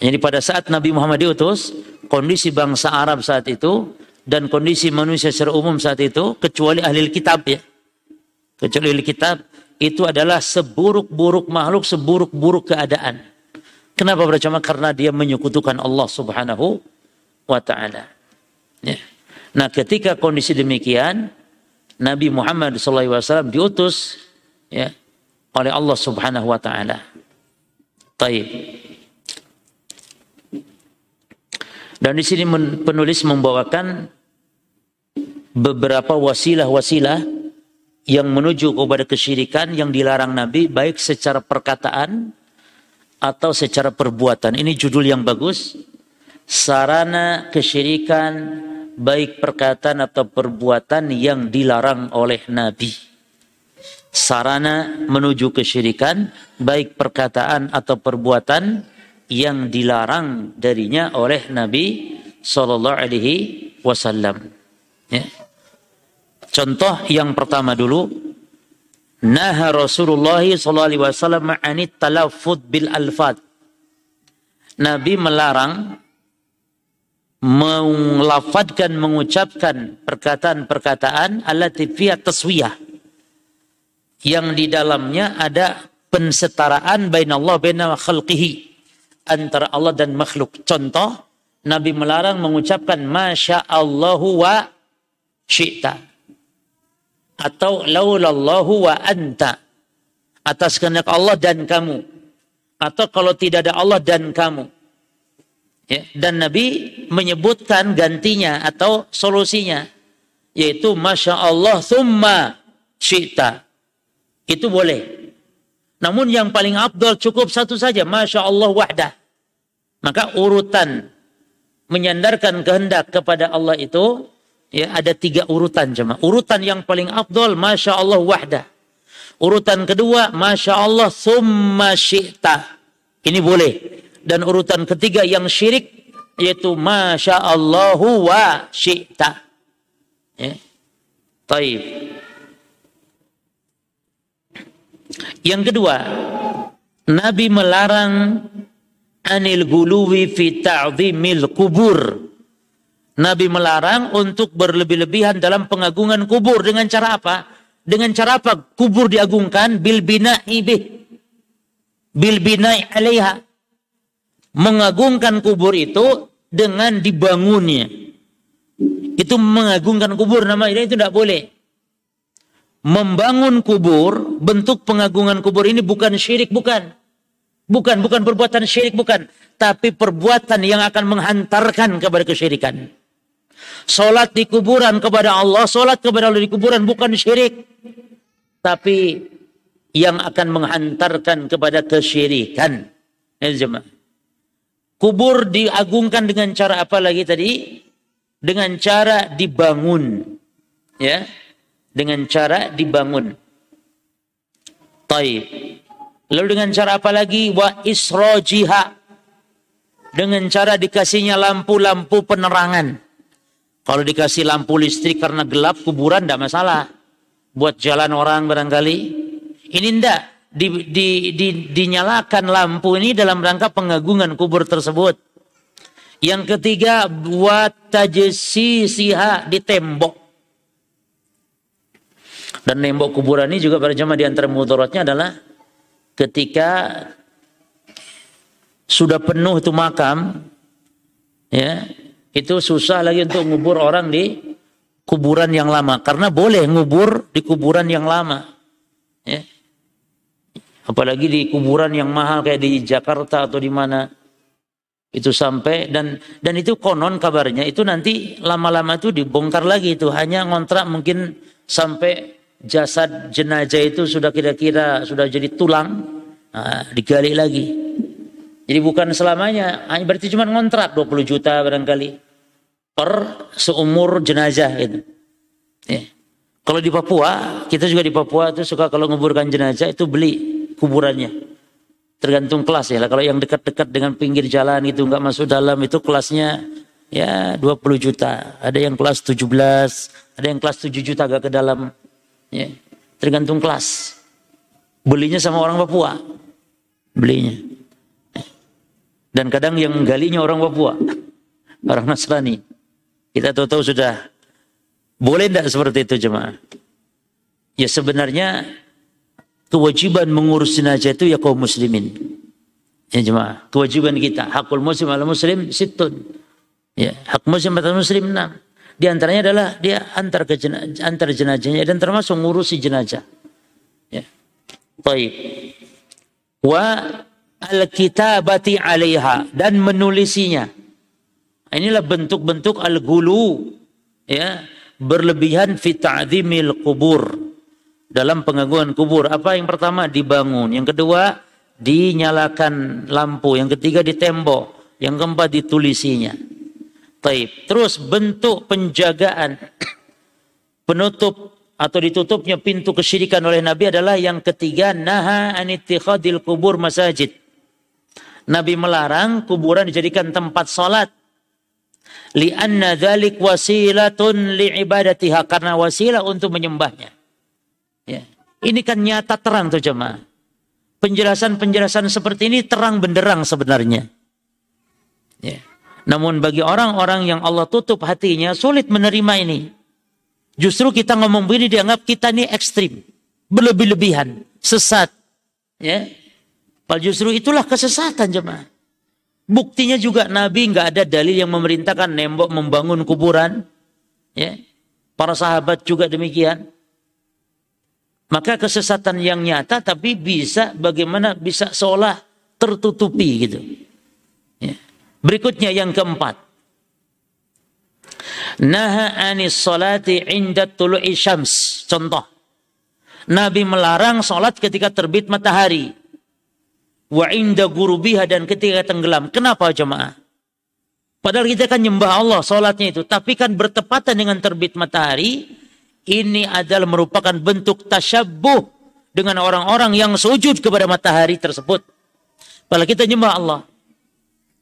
jadi pada saat Nabi Muhammad diutus kondisi bangsa Arab saat itu dan kondisi manusia secara umum saat itu kecuali ahli kitab ya kecuali kitab itu adalah seburuk-buruk makhluk, seburuk-buruk keadaan. Kenapa berjamaah? Karena dia menyekutukan Allah Subhanahu wa taala. Ya. Nah, ketika kondisi demikian, Nabi Muhammad SAW diutus ya oleh Allah Subhanahu wa taala. Taib. Dan di sini penulis membawakan beberapa wasilah-wasilah yang menuju kepada kesyirikan yang dilarang Nabi baik secara perkataan atau secara perbuatan. Ini judul yang bagus. Sarana kesyirikan baik perkataan atau perbuatan yang dilarang oleh Nabi. Sarana menuju kesyirikan baik perkataan atau perbuatan yang dilarang darinya oleh Nabi sallallahu alaihi wasallam. Ya. Contoh yang pertama dulu, Naha Rasulullah sallallahu alaihi wasallam anit talaffuz bil alfat. Nabi melarang melafadkan mengucapkan perkataan-perkataan allati fiha taswiyah yang di dalamnya ada pensetaraan bain Allah baina khalqihi antara Allah dan makhluk. Contoh, Nabi melarang mengucapkan masya Allahu wa syi'ta atau laulallahu wa anta. Atas kehendak Allah dan kamu. Atau kalau tidak ada Allah dan kamu. Ya, dan Nabi menyebutkan gantinya atau solusinya yaitu masya Allah thumma syita. Itu boleh. Namun yang paling abdul cukup satu saja masya Allah wahdah. Maka urutan menyandarkan kehendak kepada Allah itu Ya, ada tiga urutan jemaah. Urutan yang paling afdol, Masya Allah wahdah. Urutan kedua, Masya Allah summa syi'ta. Ini boleh. Dan urutan ketiga yang syirik, yaitu Masya Allah wa syi'ta. Ya. Taib. Yang kedua, Nabi melarang anil guluwi fi ta'zimil kubur Nabi melarang untuk berlebih-lebihan dalam pengagungan kubur dengan cara apa? Dengan cara apa kubur diagungkan? Bil bina'i bih. bil binai alaiha. Mengagungkan kubur itu dengan dibangunnya. Itu mengagungkan kubur nama itu tidak boleh. Membangun kubur, bentuk pengagungan kubur ini bukan syirik, bukan. Bukan, bukan perbuatan syirik, bukan. Tapi perbuatan yang akan menghantarkan kepada kesyirikan. Solat di kuburan kepada Allah, solat kepada Allah di kuburan bukan syirik. Tapi yang akan menghantarkan kepada kesyirikan. Ya, Kubur diagungkan dengan cara apa lagi tadi? Dengan cara dibangun. Ya. Dengan cara dibangun. Taib. Lalu dengan cara apa lagi? Wa isrojiha. Dengan cara dikasihnya lampu-lampu penerangan. Kalau dikasih lampu listrik karena gelap kuburan tidak masalah. Buat jalan orang barangkali. Ini ndak di, di, di, dinyalakan lampu ini dalam rangka pengagungan kubur tersebut. Yang ketiga buat siha di tembok. Dan tembok kuburan ini juga pada jamaah di antara mudaratnya adalah ketika sudah penuh itu makam, ya itu susah lagi untuk ngubur orang di kuburan yang lama. Karena boleh ngubur di kuburan yang lama. Ya. Apalagi di kuburan yang mahal kayak di Jakarta atau di mana. Itu sampai dan dan itu konon kabarnya. Itu nanti lama-lama itu dibongkar lagi itu. Hanya ngontrak mungkin sampai jasad jenazah itu sudah kira-kira sudah jadi tulang. Nah, digali lagi. Jadi bukan selamanya. Hanya berarti cuma ngontrak 20 juta barangkali per seumur jenazah itu ya. kalau di Papua kita juga di Papua itu suka kalau nguburkan jenazah itu beli kuburannya. Tergantung kelas ya. Kalau yang dekat-dekat dengan pinggir jalan itu nggak masuk dalam itu kelasnya ya 20 juta. Ada yang kelas 17, ada yang kelas 7 juta agak ke dalam. Ya. Tergantung kelas. Belinya sama orang Papua. Belinya. Dan kadang yang galinya orang Papua. Orang Nasrani. Kita tahu-tahu sudah boleh tidak seperti itu jemaah? Ya sebenarnya kewajiban mengurus jenazah itu ya kaum muslimin. Ya jemaah, kewajiban kita. Hakul muslim ala muslim situn. Ya, hak muslim atas muslim enam. Di antaranya adalah dia antar ke jenazah, antar jenazahnya dan termasuk ngurusi jenazah. Ya. Baik. Wa al-kitabati 'alaiha dan menulisinya. Inilah bentuk-bentuk al-gulu ya, berlebihan fi ta'zimil kubur dalam pengagungan kubur. Apa yang pertama dibangun, yang kedua dinyalakan lampu, yang ketiga ditembok, yang keempat ditulisinya. Taib. Terus bentuk penjagaan penutup atau ditutupnya pintu kesyirikan oleh Nabi adalah yang ketiga naha anittikhadil kubur masajid. Nabi melarang kuburan dijadikan tempat salat. Lianna dzalik wasilatun liibadatiha karena wasilah untuk menyembahnya. Ya. Ini kan nyata terang tuh jemaah. Penjelasan-penjelasan seperti ini terang benderang sebenarnya. Ya. Namun bagi orang-orang yang Allah tutup hatinya sulit menerima ini. Justru kita ngomong begini dianggap kita ini ekstrim, berlebih-lebihan, sesat. Ya. Padahal justru itulah kesesatan jemaah. Buktinya juga Nabi nggak ada dalil yang memerintahkan nembok membangun kuburan. Ya. Para sahabat juga demikian. Maka kesesatan yang nyata tapi bisa bagaimana bisa seolah tertutupi gitu. Ya. Berikutnya yang keempat. Naha anis salati inda tulu'i syams. Contoh. Nabi melarang salat ketika terbit matahari. Wa inda gurubiha dan ketika tenggelam. Kenapa jemaah? Padahal kita kan nyembah Allah salatnya itu. Tapi kan bertepatan dengan terbit matahari ini adalah merupakan bentuk tasyabuh dengan orang-orang yang sujud kepada matahari tersebut. Padahal kita nyembah Allah.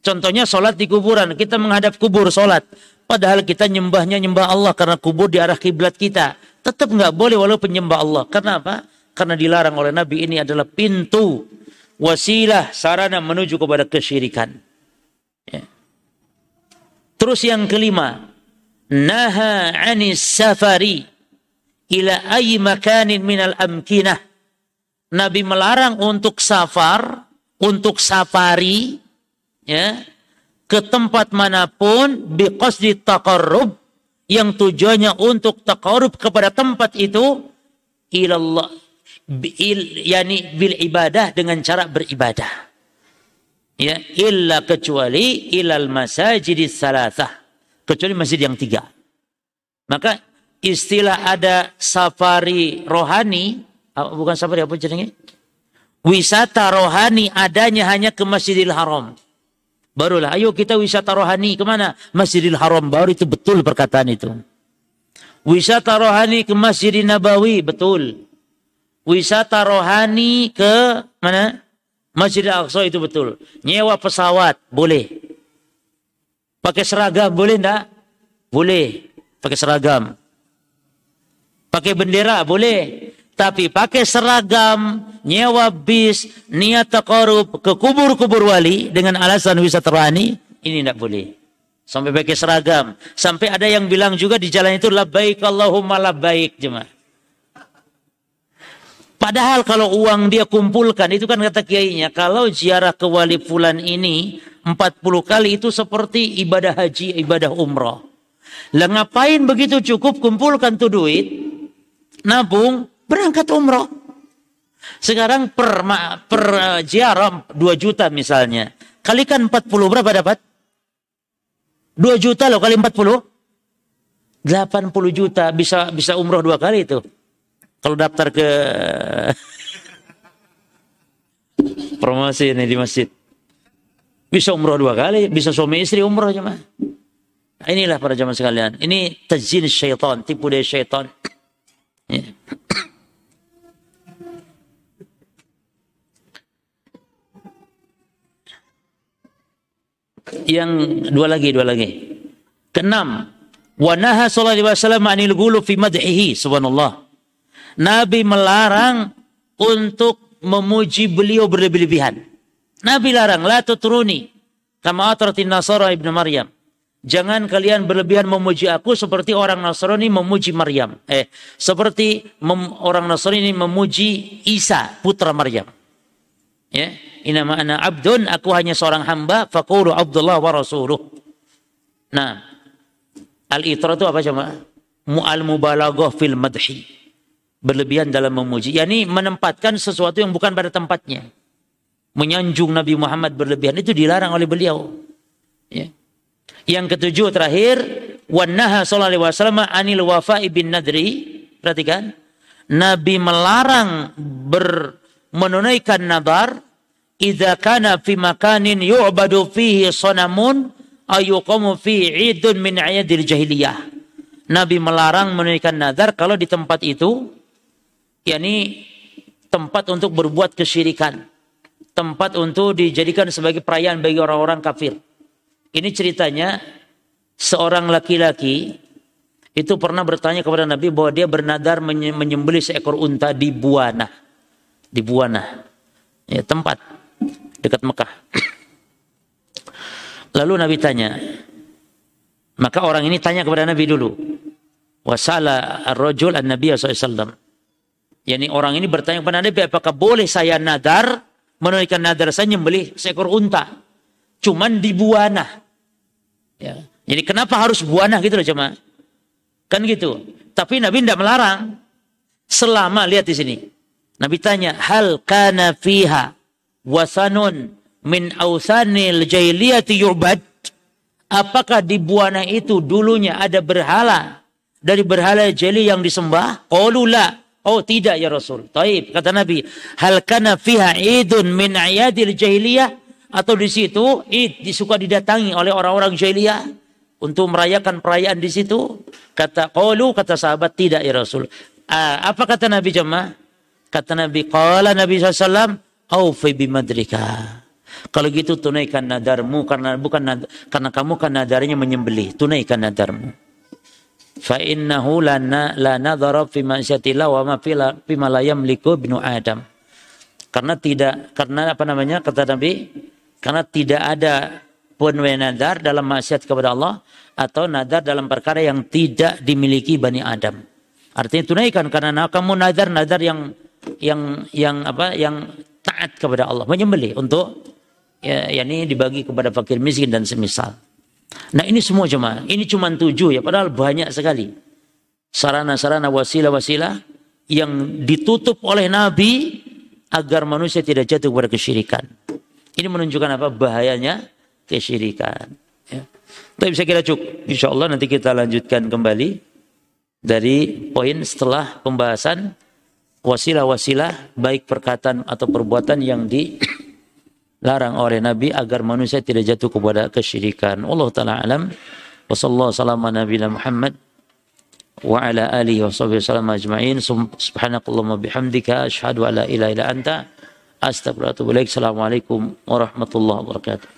Contohnya sholat di kuburan. Kita menghadap kubur sholat. Padahal kita nyembahnya nyembah Allah karena kubur di arah kiblat kita. Tetap nggak boleh walaupun nyembah Allah. Karena apa? Karena dilarang oleh Nabi ini adalah pintu wasilah sarana menuju kepada kesyirikan. Ya. Terus yang kelima, naha anis safari ila ayi makanin minal amkinah. Nabi melarang untuk safar untuk safari ya ke tempat mana pun biqasdi taqarrub yang tujuannya untuk taqarrub kepada tempat itu ilallah bil yani bil ibadah dengan cara beribadah ya illa kecuali ilal masajid salasah kecuali masjid yang tiga maka istilah ada safari rohani bukan safari apa jadinya wisata rohani adanya hanya ke Masjidil Haram Barulah, ayo kita wisata rohani ke mana? Masjidil Haram. Baru itu betul perkataan itu. Wisata rohani ke Masjidil Nabawi, betul. Wisata rohani ke mana? Masjidil Aqsa itu betul. Nyewa pesawat, boleh. Pakai seragam, boleh enggak? Boleh. Pakai seragam. Pakai bendera, boleh. Tapi pakai seragam, nyewa bis, niat takarub ke kubur-kubur wali dengan alasan wisata rohani, ini tidak boleh. Sampai pakai seragam. Sampai ada yang bilang juga di jalan itu labbaik Allahumma labbaik jemaah. Padahal kalau uang dia kumpulkan, itu kan kata kiainya, kalau ziarah ke wali fulan ini 40 kali itu seperti ibadah haji, ibadah umrah. Lah ngapain begitu cukup kumpulkan tuh duit, nabung, berangkat umroh. Sekarang per, per uh, ziarah 2 juta misalnya. Kalikan 40 berapa dapat? 2 juta loh kali 40. 80 juta bisa bisa umroh dua kali itu. Kalau daftar ke promosi ini di masjid. Bisa umroh dua kali, bisa suami istri umroh cuma. Nah, inilah para jamaah sekalian. Ini tajin syaitan, tipu daya syaitan. Ya. Yang dua lagi, dua lagi. Keenam, wa naha sallallahu alaihi wasallam anil ghulu fi madhihi subhanallah. Nabi melarang untuk memuji beliau berlebih-lebihan. Nabi larang, la tutruni kama atratin nasara ibnu Maryam. Jangan kalian berlebihan memuji aku seperti orang Nasrani memuji Maryam. Eh, seperti orang Nasrani memuji Isa, putra Maryam. Ya, inama ana abdun, aku hanya seorang hamba, faqulu Abdullah wa rasuluh. Nah, al-itra itu apa coba? Mu'al mubalaghah fil madhi. Berlebihan dalam memuji. Yani menempatkan sesuatu yang bukan pada tempatnya. Menyanjung Nabi Muhammad berlebihan itu dilarang oleh beliau. Ya. Yang ketujuh terakhir, wanaha sallallahu alaihi wasallam anil wafa'i bin nadri. Perhatikan. Nabi melarang ber menunaikan nadar idza kana fi makanin yu'badu fihi sanamun ayuqamu fi idun min ayadil jahiliyah. Nabi melarang menunaikan nadar kalau di tempat itu yakni tempat untuk berbuat kesyirikan. Tempat untuk dijadikan sebagai perayaan bagi orang-orang kafir. Ini ceritanya seorang laki-laki itu pernah bertanya kepada Nabi bahwa dia bernadar menyembelih seekor unta di Buana di Buana, ya, tempat dekat Mekah. Lalu Nabi tanya, maka orang ini tanya kepada Nabi dulu. Wasala ar-rajul an-nabiy SAW. Yani orang ini bertanya kepada Nabi, apakah boleh saya nadar, menunaikan nadar saya nyembelih seekor unta. Cuman di Buana. Ya. Jadi kenapa harus Buana gitu loh cuma? Kan gitu. Tapi Nabi tidak melarang. Selama, lihat di sini. Nabi tanya, hal kana fiha wasanun min ausanil jahiliyati yu'bad? Apakah di Buana itu dulunya ada berhala dari berhala jeli yang disembah? Qaulula. Oh tidak ya Rasul. Taib kata Nabi, hal kana fiha idun min ayadil jahiliyah atau di situ id disuka didatangi oleh orang-orang jahiliyah untuk merayakan perayaan di situ? Kata qaulu kata sahabat tidak ya Rasul. Ah, apa kata Nabi jemaah? Kata Nabi, qala Nabi SAW, aufi bimadrika. Kalau gitu tunaikan nadarmu karena bukan nadar, karena kamu kan nadarnya menyembelih. Tunaikan nadarmu. Fa innahu la la nadhara fi ma'siyatillah wa ma fi ma la yamliku Adam. Karena tidak karena apa namanya kata Nabi karena tidak ada pun nadar dalam maksiat kepada Allah atau nadar dalam perkara yang tidak dimiliki Bani Adam. Artinya tunaikan karena kamu nadar nadar yang yang yang apa yang taat kepada Allah, menyembelih untuk ya, yakni dibagi kepada fakir miskin dan semisal. Nah ini semua cuma, ini cuma tujuh ya, padahal banyak sekali sarana-sarana wasilah-wasilah yang ditutup oleh Nabi agar manusia tidak jatuh kepada kesyirikan. Ini menunjukkan apa bahayanya kesyirikan. Ya. Tapi bisa kita cukup. Insya Allah nanti kita lanjutkan kembali dari poin setelah pembahasan wasilah-wasilah baik perkataan atau perbuatan yang dilarang oleh Nabi agar manusia tidak jatuh kepada kesyirikan. Allah taala alam. Wassalamualaikum Muhammad wa ala alihi wa sahbihi wasallam ajma'in. Subhanakallahumma bihamdika asyhadu an la ilaha illa anta astaghfiruka wa. Assalamualaikum warahmatullahi wabarakatuh.